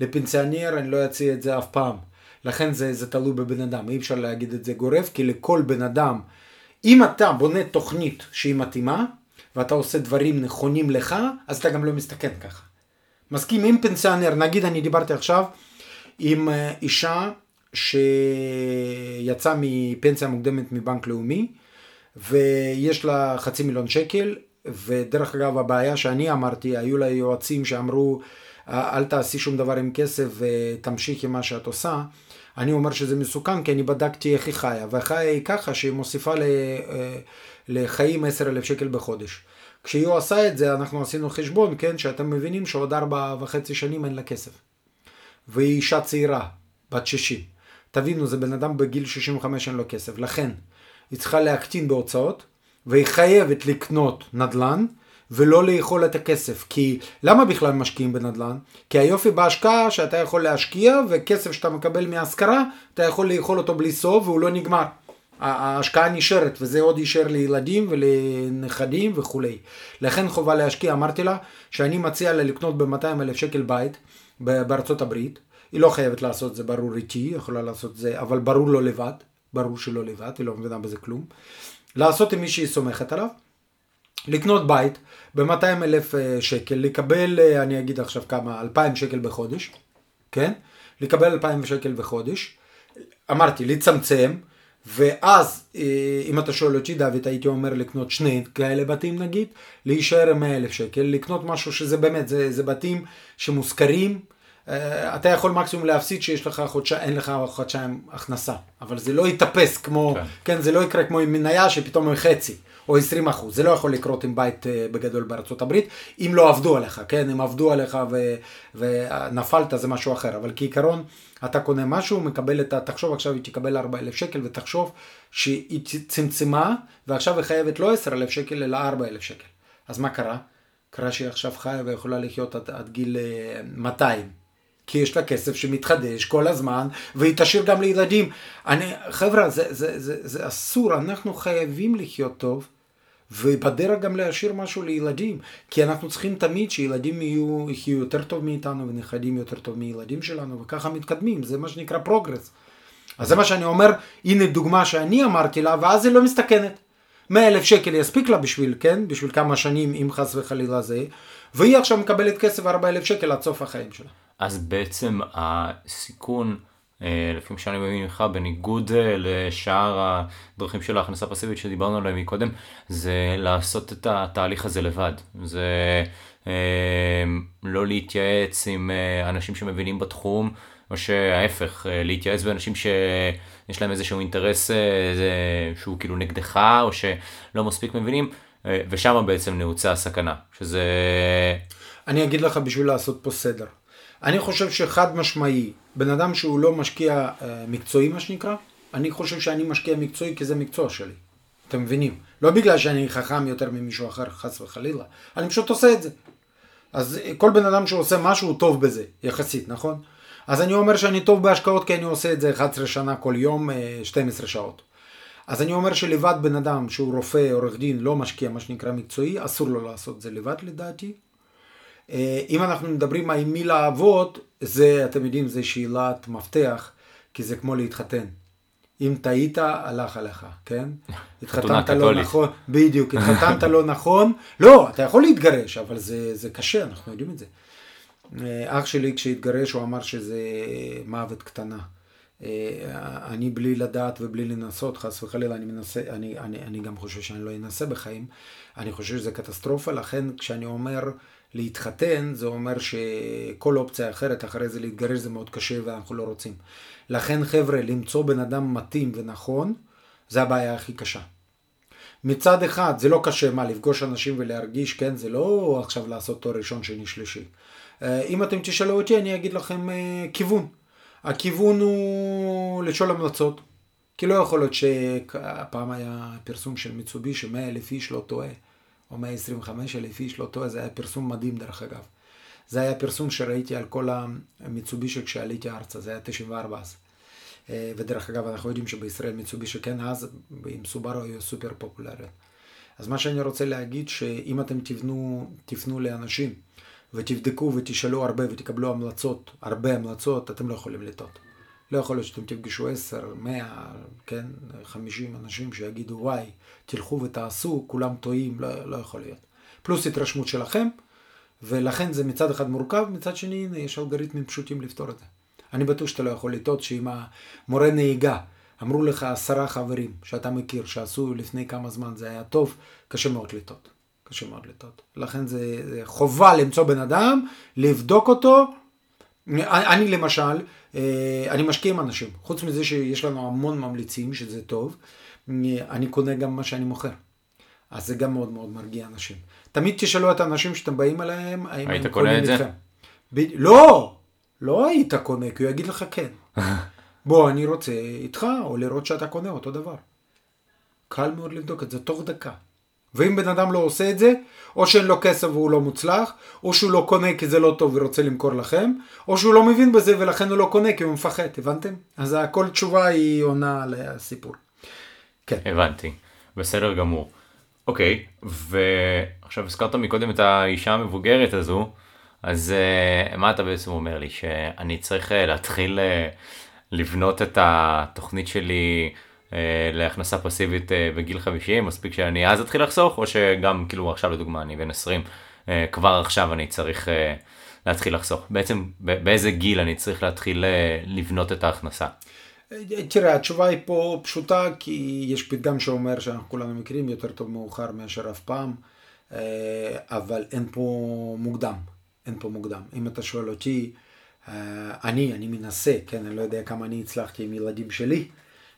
לפנסיונר אני לא אציע את זה אף פעם. לכן זה, זה תלוי בבן אדם, אי אפשר להגיד את זה גורף, כי לכל בן אדם, אם אתה בונה תוכנית שהיא מתאימה, ואתה עושה דברים נכונים לך, אז אתה גם לא מסתכן ככה. מסכים עם פנסיונר, נגיד אני דיברתי עכשיו עם אה, אישה שיצאה מפנסיה מוקדמת מבנק לאומי, ויש לה חצי מיליון שקל, ודרך אגב הבעיה שאני אמרתי, היו לה יועצים שאמרו אל תעשי שום דבר עם כסף ותמשיכי מה שאת עושה. אני אומר שזה מסוכן כי אני בדקתי איך היא חיה, והחיה היא ככה שהיא מוסיפה. אה, לחיים 10,000 שקל בחודש. כשהיא עושה את זה, אנחנו עשינו חשבון, כן, שאתם מבינים שעוד ארבע וחצי שנים אין לה כסף. והיא אישה צעירה, בת 60. תבינו, זה בן אדם בגיל 65 אין לו כסף. לכן, היא צריכה להקטין בהוצאות, והיא חייבת לקנות נדל"ן, ולא לאכול את הכסף. כי למה בכלל משקיעים בנדל"ן? כי היופי בהשקעה שאתה יכול להשקיע, וכסף שאתה מקבל מהשכרה, אתה יכול לאכול אותו בלי סוף והוא לא נגמר. ההשקעה נשארת, וזה עוד יישאר לילדים ולנכדים וכולי. לכן חובה להשקיע, אמרתי לה, שאני מציע לה לקנות ב-200 אלף שקל בית בארצות הברית. היא לא חייבת לעשות את זה ברור איתי, היא יכולה לעשות את זה, אבל ברור לא לבד, ברור שלא לבד, היא לא מבינה בזה כלום. לעשות עם מי שהיא סומכת עליו, לקנות בית ב-200 אלף אה, שקל, לקבל, אה, אני אגיד עכשיו כמה, 2,000 שקל בחודש, כן? לקבל 2,000 שקל בחודש. אמרתי, לצמצם. ואז, אה, אם אתה שואל אותי, דוד, הייתי אומר לקנות שני כאלה בתים נגיד, להישאר עם 100 אלף שקל, לקנות משהו שזה באמת, זה, זה בתים שמושכרים, אה, אתה יכול מקסימום להפסיד שיש לך חודשיים, אין לך חודשיים הכנסה, אבל זה לא יתאפס כמו, כן, כן זה לא יקרה כמו עם מניה שפתאום הם חצי. או 20 אחוז, זה לא יכול לקרות עם בית אה, בגדול בארצות הברית, אם לא עבדו עליך, כן, אם עבדו עליך ו, ונפלת זה משהו אחר, אבל כעיקרון אתה קונה משהו, מקבל את ה... תחשוב עכשיו היא תקבל 4,000 שקל ותחשוב שהיא צמצמה ועכשיו היא חייבת לא 10,000 שקל אלא 4,000 שקל. אז מה קרה? קרה שהיא עכשיו חיה ויכולה לחיות עד, עד גיל 200. כי יש לה כסף שמתחדש כל הזמן, והיא תשאיר גם לילדים. אני, חבר'ה, זה, זה, זה, זה אסור, אנחנו חייבים לחיות טוב, ובדרך גם להשאיר משהו לילדים, כי אנחנו צריכים תמיד שילדים יהיו, יהיו יותר טוב מאיתנו ונכדים יותר טוב מילדים שלנו, וככה מתקדמים, זה מה שנקרא progress. אז זה מה שאני אומר, הנה דוגמה שאני אמרתי לה, ואז היא לא מסתכנת. 100 אלף שקל יספיק לה בשביל, כן? בשביל כמה שנים, אם חס וחלילה זה, והיא עכשיו מקבלת כסף 4 אלף שקל עד סוף החיים שלה.
אז בעצם הסיכון, אה, לפי מה שאני מבין ממך, בניגוד אה, לשאר הדרכים של ההכנסה פסיבית שדיברנו עליהם מקודם, זה לעשות את התהליך הזה לבד. זה אה, לא להתייעץ עם אנשים שמבינים בתחום, או שההפך, להתייעץ באנשים שיש להם איזשהו אינטרס שהוא כאילו נגדך, או שלא מספיק מבינים, ושם בעצם נעוצה הסכנה, שזה...
אני אגיד לך בשביל לעשות פה סדר. אני חושב שחד משמעי, בן אדם שהוא לא משקיע אה, מקצועי מה שנקרא, אני חושב שאני משקיע מקצועי כי זה מקצוע שלי. אתם מבינים? לא בגלל שאני חכם יותר ממישהו אחר, חס וחלילה. אני פשוט עושה את זה. אז אה, כל בן אדם שעושה משהו הוא טוב בזה, יחסית, נכון? אז אני אומר שאני טוב בהשקעות כי אני עושה את זה 11 שנה כל יום, 12 אה, שעות. אז אני אומר שלבד בן אדם שהוא רופא, עורך דין, לא משקיע מה שנקרא מקצועי, אסור לו לעשות זה לבד לדעתי. אה, אם אנחנו מדברים עם מי לעבוד, זה, אתם יודעים, זה שאלת מפתח, כי זה כמו להתחתן. אם טעית, הלך עליך, כן? התחתנת לא נכון, בדיוק, התחתנת לא נכון, לא, אתה יכול להתגרש, אבל זה, זה קשה, אנחנו יודעים את זה. אה, אח שלי כשהתגרש הוא אמר שזה מוות קטנה. אה, אני בלי לדעת ובלי לנסות, חס וחלילה, אני מנסה, אני, אני, אני גם חושב שאני לא אנסה בחיים, אני חושב שזה קטסטרופה, לכן כשאני אומר להתחתן, זה אומר שכל אופציה אחרת אחרי זה להתגרש זה מאוד קשה ואנחנו לא רוצים. לכן חבר'ה, למצוא בן אדם מתאים ונכון, זה הבעיה הכי קשה. מצד אחד, זה לא קשה, מה, לפגוש אנשים ולהרגיש, כן, זה לא עכשיו לעשות תואר ראשון, שני, שלישי. אה, אם אתם תשאלו אותי, אני אגיד לכם אה, כיוון. הכיוון הוא לשאול המלצות. כי לא יכול להיות שפעם היה פרסום של מיצובי שמאה אלף איש לא טועה. או 125 אלף איש, לא טועה, זה היה פרסום מדהים דרך אגב. זה היה פרסום שראיתי על כל המיצובישי כשעליתי ארצה, זה היה 94 אז. אה, ודרך אגב, אנחנו יודעים שבישראל מיצובישי כן אז, עם סובארו היו סופר פופולריות. אז מה שאני רוצה להגיד, שאם אתם תבנו, תפנו לאנשים ותבדקו ותשאלו הרבה ותקבלו המלצות, הרבה המלצות, אתם לא יכולים לטעות. לא יכול להיות שאתם תפגשו 10, 100, כן, 50 אנשים שיגידו וואי, תלכו ותעשו, כולם טועים, לא, לא יכול להיות. פלוס התרשמות שלכם, ולכן זה מצד אחד מורכב, מצד שני, הנה, יש אלגוריתמים פשוטים לפתור את זה. אני בטוח שאתה לא יכול לטעות שאם המורה נהיגה אמרו לך עשרה חברים שאתה מכיר שעשו לפני כמה זמן זה היה טוב, קשה מאוד לטעות. קשה מאוד לטעות. לכן זה, זה חובה למצוא בן אדם, לבדוק אותו. אני, למשל, אה, אני משקיע עם אנשים. חוץ מזה שיש לנו המון ממליצים, שזה טוב, אני קונה גם מה שאני מוכר. אז זה גם מאוד מאוד מרגיע אנשים. תמיד תשאלו את האנשים שאתם באים אליהם,
האם הם קונים
את זה? ב... לא, לא היית קונה, כי הוא יגיד לך כן. בוא, אני רוצה איתך, או לראות שאתה קונה אותו דבר. קל מאוד לבדוק את זה, תוך דקה. ואם בן אדם לא עושה את זה, או שאין לו כסף והוא לא מוצלח, או שהוא לא קונה כי זה לא טוב ורוצה למכור לכם, או שהוא לא מבין בזה ולכן הוא לא קונה כי הוא מפחד, הבנתם? אז כל תשובה היא עונה על הסיפור.
כן. הבנתי, בסדר גמור. אוקיי, ועכשיו הזכרת מקודם את האישה המבוגרת הזו, אז uh, מה אתה בעצם אומר לי? שאני צריך uh, להתחיל uh, לבנות את התוכנית שלי אה, להכנסה פסיבית אה, בגיל 50, מספיק שאני אז אתחיל לחסוך, או שגם, כאילו עכשיו לדוגמה, אני בן 20, אה, כבר עכשיו אני צריך להתחיל לחסוך. בעצם באיזה גיל אני צריך להתחיל לבנות את ההכנסה?
תראה, התשובה היא פה פשוטה, כי יש פתגם שאומר שאנחנו כולנו מכירים, יותר טוב מאוחר מאשר אף פעם, אבל אין פה מוקדם, אין פה מוקדם. אם אתה שואל אותי, אני, אני מנסה, כן, אני לא יודע כמה אני הצלחתי עם ילדים שלי,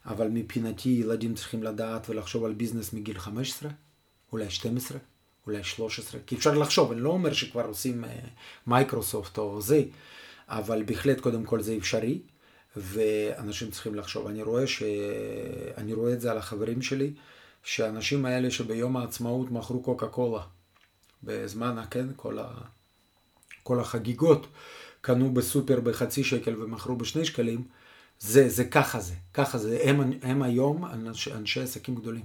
אבל מבחינתי ילדים צריכים לדעת ולחשוב על ביזנס מגיל 15, אולי 12, אולי 13, כי אפשר לחשוב, אני לא אומר שכבר עושים מייקרוסופט או זה, אבל בהחלט קודם כל זה אפשרי, ואנשים צריכים לחשוב. אני רואה, ש... אני רואה את זה על החברים שלי, שהאנשים האלה שביום העצמאות מכרו קוקה קולה, בזמן, כן, כל, ה... כל החגיגות, קנו בסופר בחצי שקל ומכרו בשני שקלים, זה, זה ככה זה, ככה זה. הם, הם היום אנש, אנשי עסקים גדולים.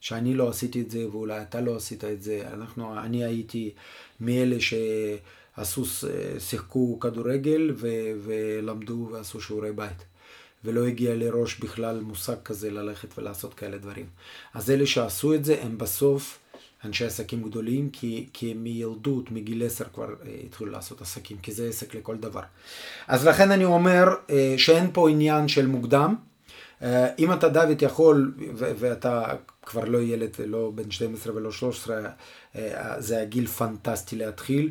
שאני לא עשיתי את זה, ואולי אתה לא עשית את זה. אנחנו, אני הייתי מאלה שעשו, שיחקו כדורגל ו, ולמדו ועשו שיעורי בית. ולא הגיע לראש בכלל מושג כזה ללכת ולעשות כאלה דברים. אז אלה שעשו את זה הם בסוף אנשי עסקים גדולים, כי, כי מילדות, מגיל עשר כבר אה, התחילו לעשות עסקים, כי זה עסק לכל דבר. אז לכן אני אומר אה, שאין פה עניין של מוקדם. אה, אם אתה דוד יכול, ו- ואתה כבר לא ילד, לא בן 12 ולא 13, אה, זה הגיל פנטסטי להתחיל.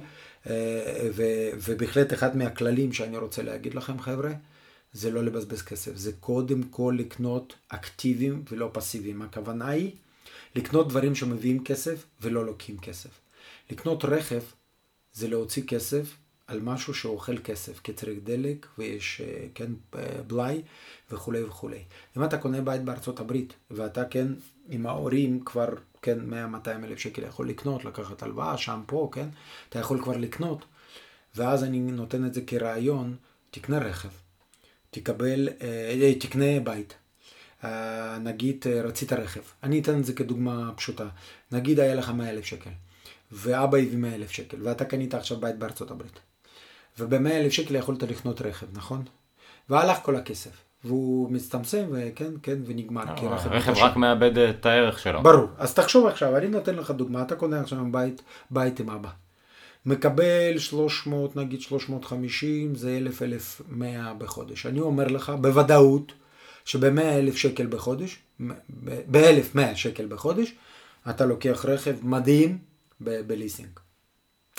אה, ו- ובהחלט אחד מהכללים שאני רוצה להגיד לכם חבר'ה, זה לא לבזבז כסף, זה קודם כל לקנות אקטיביים ולא פסיביים. הכוונה היא לקנות דברים שמביאים כסף ולא לוקחים כסף. לקנות רכב זה להוציא כסף על משהו שאוכל כסף, כי צריך דלק ויש אה, כן בלאי וכולי וכולי. אם אתה קונה בית בארצות הברית ואתה כן עם ההורים כבר כן 100-200 אלף שקל יכול לקנות, לקחת הלוואה שם פה, כן, אתה יכול כבר לקנות. ואז אני נותן את זה כרעיון, תקנה רכב, תקבל, אה, תקנה בית. נגיד אה, רצית רכב, אני אתן את זה כדוגמה פשוטה, נגיד היה לך 100 אלף שקל, ואבא הביא 100 אלף שקל, ואתה קנית עכשיו בית בארצות הברית, וב-100 אלף שקל יכולת לקנות רכב, נכון? והלך כל הכסף, והוא מצטמצם, וכן, כן, ונגמר.
כי אה, רכב, רכב רק מאבד את הערך שלו.
ברור, אז תחשוב עכשיו, אני נותן לך דוגמה, אתה קונה עכשיו בית, בית עם אבא. מקבל 300, נגיד 350, זה 1,000, 1,100 בחודש. אני אומר לך, בוודאות, שב-100 אלף שקל בחודש, ב-1,100 שקל בחודש, אתה לוקח רכב מדהים בליסינג.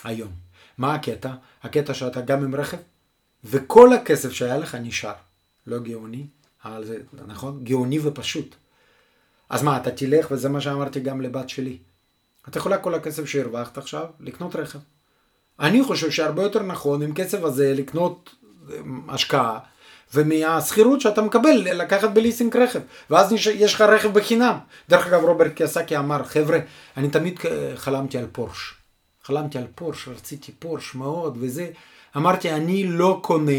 היום. מה הקטע? הקטע שאתה גם עם רכב, וכל הכסף שהיה לך נשאר. לא גאוני, אבל זה נכון? גאוני ופשוט. אז מה, אתה תלך, וזה מה שאמרתי גם לבת שלי. אתה יכולה כל הכסף שהרווחת עכשיו, לקנות רכב. אני חושב שהרבה יותר נכון עם כסף הזה לקנות אה, השקעה ומהשכירות שאתה מקבל לקחת בליסינג רכב, ואז יש לך רכב בחינם. דרך אגב, רוברט קיאסקי אמר, חבר'ה, אני תמיד חלמתי על פורש. חלמתי על פורש, רציתי פורש מאוד וזה. אמרתי, אני לא קונה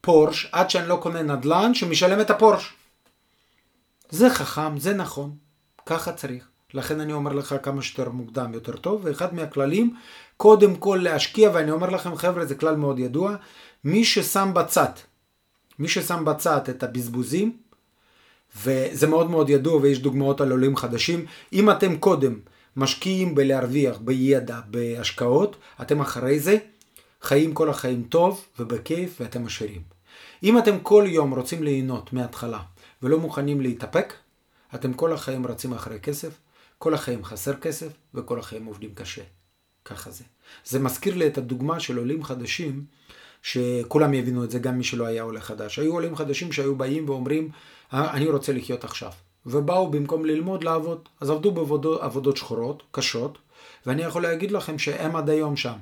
פורש עד שאני לא קונה נדל"ן שמשלם את הפורש. זה חכם, זה נכון, ככה צריך. לכן אני אומר לך כמה שיותר מוקדם יותר טוב, ואחד מהכללים, קודם כל להשקיע, ואני אומר לכם חבר'ה, זה כלל מאוד ידוע, מי ששם בצד מי ששם בצד את הבזבוזים, וזה מאוד מאוד ידוע ויש דוגמאות על עולים חדשים, אם אתם קודם משקיעים בלהרוויח, בידע, בהשקעות, אתם אחרי זה חיים כל החיים טוב ובכיף ואתם עשירים. אם אתם כל יום רוצים ליהנות מההתחלה ולא מוכנים להתאפק, אתם כל החיים רצים אחרי כסף, כל החיים חסר כסף וכל החיים עובדים קשה. ככה זה. זה מזכיר לי את הדוגמה של עולים חדשים שכולם יבינו את זה, גם מי שלא היה עולה חדש. היו עולים חדשים שהיו באים ואומרים, אה, אני רוצה לחיות עכשיו. ובאו במקום ללמוד לעבוד, אז עבדו בעבודות שחורות, קשות, ואני יכול להגיד לכם שהם עד היום שם.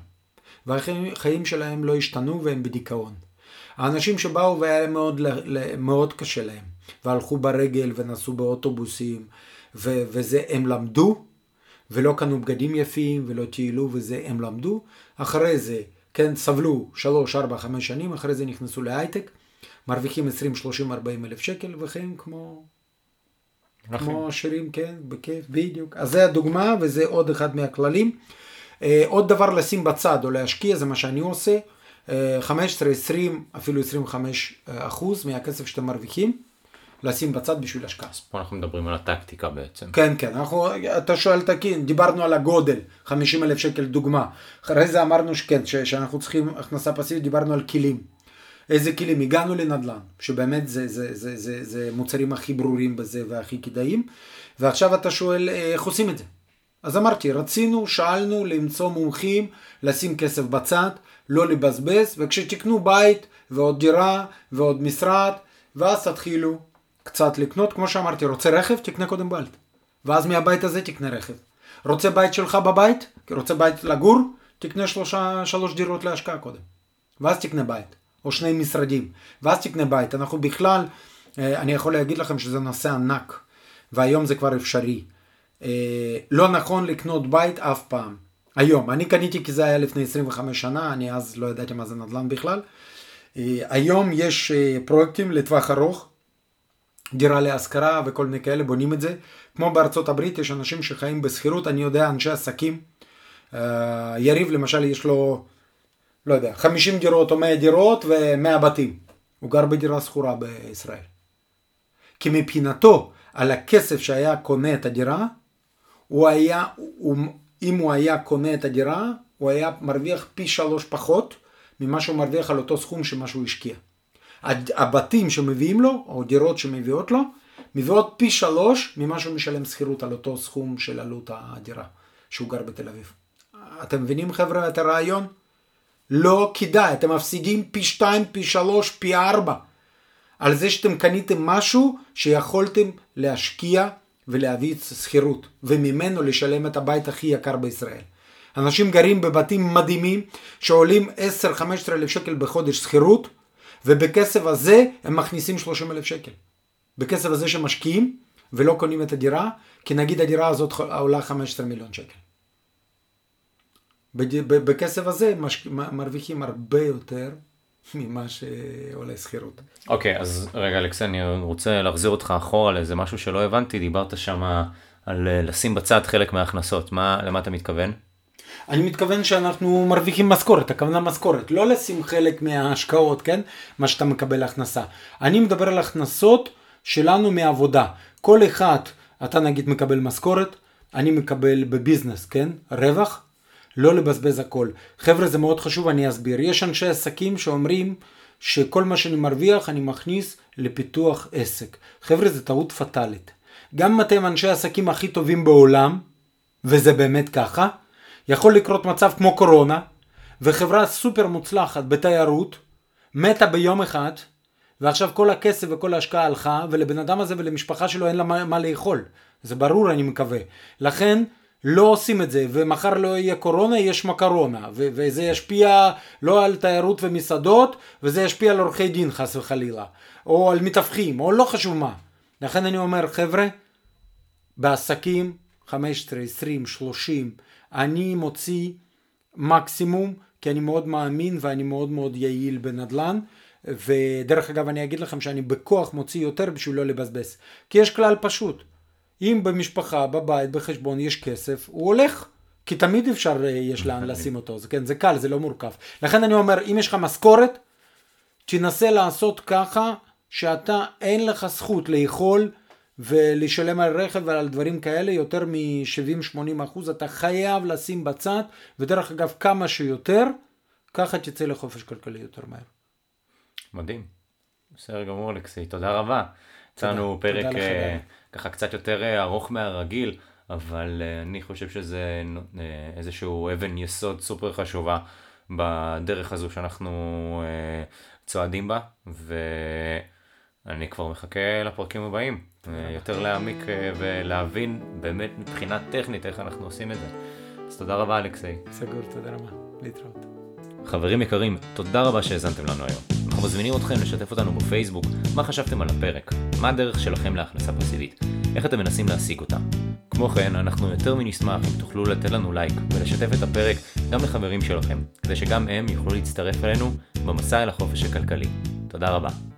והחיים שלהם לא השתנו והם בדיכאון. האנשים שבאו והיה להם מאוד, מאוד קשה להם, והלכו ברגל ונסעו באוטובוסים, ו- וזה הם למדו, ולא קנו בגדים יפים ולא טיילו וזה הם למדו, אחרי זה כן, סבלו 3, 4, 5 שנים, אחרי זה נכנסו להייטק, מרוויחים 20, 30, 40 אלף שקל, וחיים כמו... כמו שירים, כן, בכיף, בדיוק. אז זה הדוגמה, וזה עוד אחד מהכללים. אה, עוד דבר לשים בצד או להשקיע, זה מה שאני עושה. 15, אה, 20, אפילו 25 אה, אחוז מהכסף שאתם מרוויחים. לשים בצד בשביל השקעה.
אז פה אנחנו מדברים על הטקטיקה בעצם.
כן, כן, אנחנו, אתה שואל תקין, דיברנו על הגודל, 50 אלף שקל דוגמה. אחרי זה אמרנו שכן, ש, שאנחנו צריכים הכנסה פסיבית, דיברנו על כלים. איזה כלים? הגענו לנדל"ן, שבאמת זה, זה, זה, זה, זה מוצרים הכי ברורים בזה והכי כדאיים, ועכשיו אתה שואל אה, איך עושים את זה. אז אמרתי, רצינו, שאלנו למצוא מומחים, לשים כסף בצד, לא לבזבז, וכשתקנו בית ועוד דירה ועוד משרד, ואז תתחילו קצת לקנות, כמו שאמרתי, רוצה רכב, תקנה קודם בית. ואז מהבית הזה תקנה רכב. רוצה בית שלך בבית, רוצה בית לגור, תקנה שלושה, שלוש דירות להשקעה קודם. ואז תקנה בית, או שני משרדים, ואז תקנה בית. אנחנו בכלל, אה, אני יכול להגיד לכם שזה נושא ענק, והיום זה כבר אפשרי. אה, לא נכון לקנות בית אף פעם. היום, אני קניתי כי זה היה לפני 25 שנה, אני אז לא ידעתי מה זה נדל"ן בכלל. אה, היום יש פרויקטים לטווח ארוך, דירה להשכרה וכל מיני כאלה, בונים את זה. כמו בארצות הברית, יש אנשים שחיים בשכירות, אני יודע, אנשי עסקים. אה, יריב למשל, יש לו, לא יודע, 50 דירות או 100 דירות ו-100 בתים. הוא גר בדירה שכורה בישראל. כי מבחינתו, על הכסף שהיה קונה את הדירה, הוא היה, הוא, אם הוא היה קונה את הדירה, הוא היה מרוויח פי שלוש פחות ממה שהוא מרוויח על אותו סכום שמה שהוא השקיע. הבתים שמביאים לו, או דירות שמביאות לו, מביאות פי שלוש ממה שהוא משלם שכירות על אותו סכום של עלות הדירה שהוא גר בתל אביב. אתם מבינים חבר'ה את הרעיון? לא כדאי, אתם מפסידים פי שתיים, פי שלוש, פי ארבע. על זה שאתם קניתם משהו שיכולתם להשקיע ולהביא שכירות, וממנו לשלם את הבית הכי יקר בישראל. אנשים גרים בבתים מדהימים שעולים 10-15 אלף שקל בחודש שכירות, ובכסף הזה הם מכניסים 30 אלף שקל. בכסף הזה שמשקיעים ולא קונים את הדירה, כי נגיד הדירה הזאת עולה 15 מיליון שקל. בכסף הזה מש... מרוויחים הרבה יותר ממה שעולה שכירות.
אוקיי, okay, אז רגע אלכסי, אני רוצה להחזיר אותך אחורה לאיזה משהו שלא הבנתי, דיברת שם על אה, לשים בצד חלק מההכנסות, מה, למה אתה מתכוון?
אני מתכוון שאנחנו מרוויחים משכורת, הכוונה משכורת, לא לשים חלק מההשקעות, כן? מה שאתה מקבל הכנסה. אני מדבר על הכנסות שלנו מעבודה. כל אחד, אתה נגיד מקבל משכורת, אני מקבל בביזנס, כן? רווח, לא לבזבז הכל. חבר'ה, זה מאוד חשוב, אני אסביר. יש אנשי עסקים שאומרים שכל מה שאני מרוויח אני מכניס לפיתוח עסק. חבר'ה, זה טעות פטאלית. גם אם אתם אנשי העסקים הכי טובים בעולם, וזה באמת ככה, יכול לקרות מצב כמו קורונה, וחברה סופר מוצלחת בתיירות, מתה ביום אחד, ועכשיו כל הכסף וכל ההשקעה הלכה, ולבן אדם הזה ולמשפחה שלו אין לה מה, מה לאכול. זה ברור, אני מקווה. לכן, לא עושים את זה, ומחר לא יהיה קורונה, יש מקרונה, ו- וזה ישפיע לא על תיירות ומסעדות, וזה ישפיע על עורכי דין חס וחלילה, או על מתווכים, או לא חשוב מה. לכן אני אומר, חבר'ה, בעסקים 15, 20, 30, אני מוציא מקסימום, כי אני מאוד מאמין ואני מאוד מאוד יעיל בנדל"ן. ודרך אגב אני אגיד לכם שאני בכוח מוציא יותר בשביל לא לבזבז. כי יש כלל פשוט, אם במשפחה, בבית, בחשבון יש כסף, הוא הולך. כי תמיד אפשר, אה, יש לאן לשים אותו, זה, כן, זה קל, זה לא מורכב. לכן אני אומר, אם יש לך משכורת, תנסה לעשות ככה שאתה אין לך זכות לאכול ולשלם על רכב ועל דברים כאלה יותר מ-70-80 אחוז, אתה חייב לשים בצד, ודרך אגב כמה שיותר, ככה תצא לחופש כלכלי יותר מהר.
מדהים. בסדר גמור אלכסי, תודה רבה. יצא לנו פרק uh, ככה קצת יותר uh, ארוך מהרגיל, אבל uh, אני חושב שזה uh, איזשהו אבן יסוד סופר חשובה בדרך הזו שאנחנו uh, צועדים בה, ואני כבר מחכה לפרקים הבאים. Uh, יותר להעמיק uh, ולהבין באמת מבחינה טכנית איך אנחנו עושים את זה. אז תודה רבה אלכסי.
סגור, תודה רבה. להתראות.
חברים יקרים, תודה רבה שהאזנתם לנו היום. אנחנו מזמינים אתכם לשתף אותנו בפייסבוק, מה חשבתם על הפרק, מה הדרך שלכם להכנסה פסיבית, איך אתם מנסים להשיג אותה. כמו כן, אנחנו יותר מנשמח אם תוכלו לתת לנו לייק ולשתף את הפרק גם לחברים שלכם, כדי שגם הם יוכלו להצטרף אלינו במסע אל החופש הכלכלי. תודה רבה.